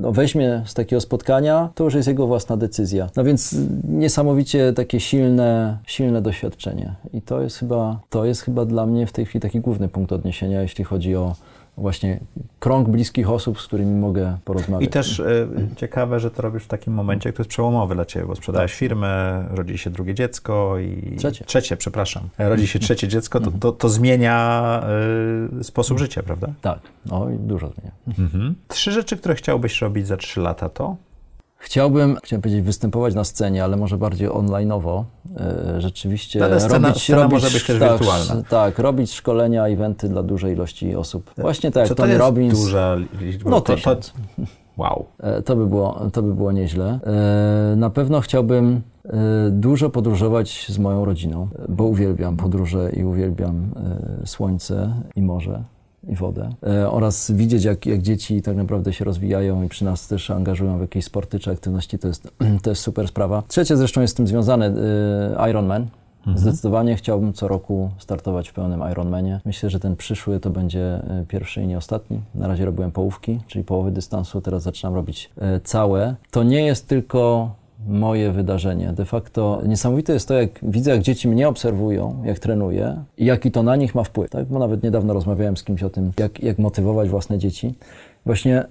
no, weźmie z takiego spotkania, to już jest jego własna decyzja. No więc niesamowicie takie silne, silne doświadczenie. I to jest chyba, to jest chyba dla mnie w tej chwili taki główny punkt odniesienia, jeśli chodzi o właśnie krąg bliskich osób, z którymi mogę porozmawiać. I też y, ciekawe, że to robisz w takim momencie, który jest przełomowy dla Ciebie, bo sprzedałeś tak. firmę, rodzi się drugie dziecko i... Trzecie. Trzecie, przepraszam. Rodzi się trzecie dziecko, to, to, to zmienia y, sposób życia, prawda? Tak, no i dużo zmienia. Mhm. Trzy rzeczy, które chciałbyś robić za trzy lata to? Chciałbym, chciałem powiedzieć, występować na scenie, ale może bardziej online'owo. E, rzeczywiście ale scena, robić, scena robić, może być też tak, wirtualna. Tak, robić szkolenia, eventy dla dużej ilości osób. Właśnie tak, Co Tony to jest Robbins. duża liczba? No to, to, wow. E, to by, było, to by było nieźle. E, na pewno chciałbym dużo podróżować z moją rodziną, bo uwielbiam podróże i uwielbiam słońce i morze i wodę e, oraz widzieć, jak, jak dzieci tak naprawdę się rozwijają i przy nas też angażują w jakieś sporty czy aktywności, to jest, *clears throat* to jest super sprawa. Trzecie zresztą jest z tym związane, e, Ironman. Mhm. Zdecydowanie chciałbym co roku startować w pełnym Ironmanie. Myślę, że ten przyszły to będzie e, pierwszy i nie ostatni. Na razie robiłem połówki, czyli połowy dystansu, teraz zaczynam robić całe. To nie jest tylko moje wydarzenie. De facto niesamowite jest to, jak widzę, jak dzieci mnie obserwują, jak trenuję i jaki to na nich ma wpływ. Tak? Bo nawet niedawno rozmawiałem z kimś o tym, jak, jak motywować własne dzieci. Właśnie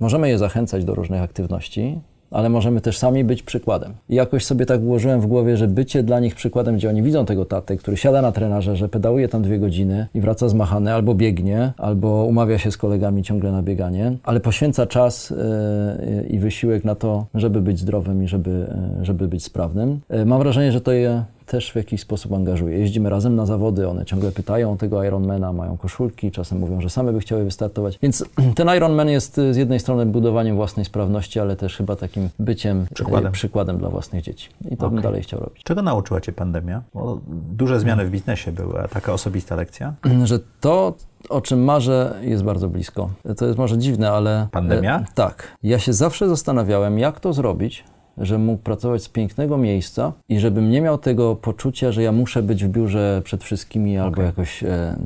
możemy je zachęcać do różnych aktywności, ale możemy też sami być przykładem. I jakoś sobie tak ułożyłem w głowie, że bycie dla nich przykładem, gdzie oni widzą tego tatę, który siada na trenerze, że pedałuje tam dwie godziny i wraca zmachany, albo biegnie, albo umawia się z kolegami ciągle na bieganie, ale poświęca czas yy, i wysiłek na to, żeby być zdrowym i żeby, yy, żeby być sprawnym. Mam wrażenie, że to je też w jakiś sposób angażuje. Jeździmy razem na zawody, one ciągle pytają o tego Ironmana, mają koszulki, czasem mówią, że same by chciały wystartować. Więc *clears throat* ten Ironman jest z jednej strony budowaniem własnej sprawności, ale też chyba takim byciem e, przykładem, przykładem dla własnych dzieci. I to okay. bym dalej chciał robić. Czego nauczyła Cię pandemia? Bo duże zmiany w biznesie były, a taka osobista lekcja? Że to, o czym marzę, jest bardzo blisko. To jest może dziwne, ale. Pandemia? E, tak. Ja się zawsze zastanawiałem, jak to zrobić, żebym mógł pracować z pięknego miejsca i żebym nie miał tego poczucia, że ja muszę być w biurze przed wszystkimi okay. albo jakoś, e,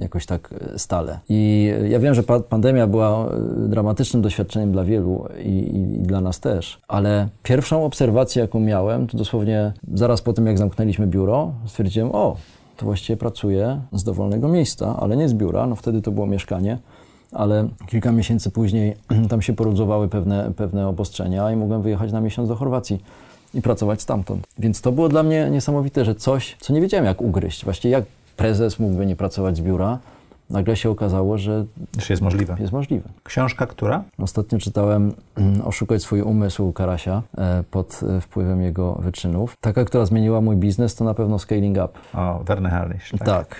jakoś tak stale. I ja wiem, że pa pandemia była e, dramatycznym doświadczeniem dla wielu i, i, i, dla nas też, ale pierwszą obserwację, jaką miałem, to dosłownie zaraz po tym, jak zamknęliśmy biuro, stwierdziłem, o, to właściwie pracuję z dowolnego miejsca, ale nie z biura, no wtedy to było mieszkanie ale kilka miesięcy później *clears throat* tam się porudzowały pewne, pewne obostrzenia i mogłem wyjechać na miesiąc do Chorwacji i pracować stamtąd. Więc to było dla mnie niesamowite, że coś, co nie wiedziałem jak ugryźć. Właściwie jak prezes mógłby nie pracować z biura, nagle się okazało, że jest możliwe. Jest możliwe. Książka która? Ostatnio czytałem mm, Oszukać swój umysł Karasia e, pod e, wpływem jego wyczynów. Taka, która zmieniła mój biznes, to na pewno Scaling Up. O, Werner Harnisch. Tak. tak.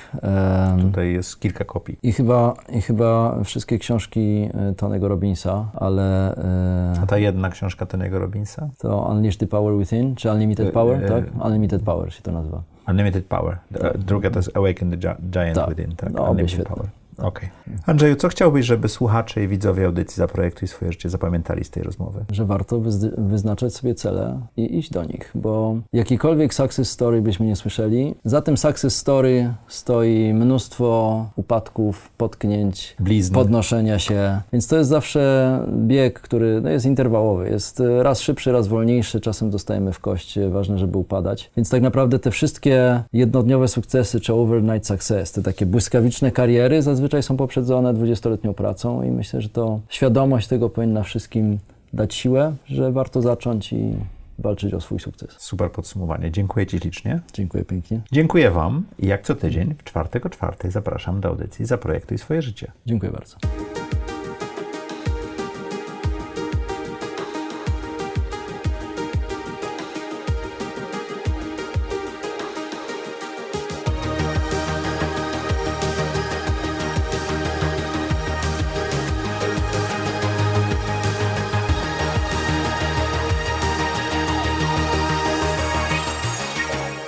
Tutaj jest kilka kopii. I chyba, I chyba wszystkie książki e, Tonego Robinsa, ale... A ta jedna książka Tonego Robinsa? To Unleash the Power Within, czy Unlimited Power, tak? Unlimited Power się to nazywa. Unlimited Power. Druga to jest Awaken the Giant tak. Within. Tak, no, Unlimited Power. Okej. Okay. Andrzeju, co chciałbyś, żeby słuchacze i widzowie audycji Zaprojektuj swoje życie zapamiętali z tej rozmowy? Że warto wyznaczać sobie cele i iść do nich, bo jakikolwiek success story byśmy nie słyszeli, za tym success story stoi mnóstwo upadków, potknięć, Blizny. podnoszenia się, więc to jest zawsze bieg, który no, jest interwałowy, jest raz szybszy, raz wolniejszy, czasem dostajemy w kość, ważne, żeby upadać. Więc tak naprawdę te wszystkie jednodniowe sukcesy, czy overnight success, te takie błyskawiczne kariery zazwyczaj zazwyczaj są poprzedzone 20-letnią pracą i myślę, że to świadomość tego powinna wszystkim dać siłę, że warto zacząć i walczyć o swój sukces. Super podsumowanie. Dziękuję Ci licznie. Dziękuję pięknie. Dziękuję Wam i jak co tydzień w czwartek o czwartej zapraszam do audycji Zaprojektuj swoje życie. Dziękuję bardzo.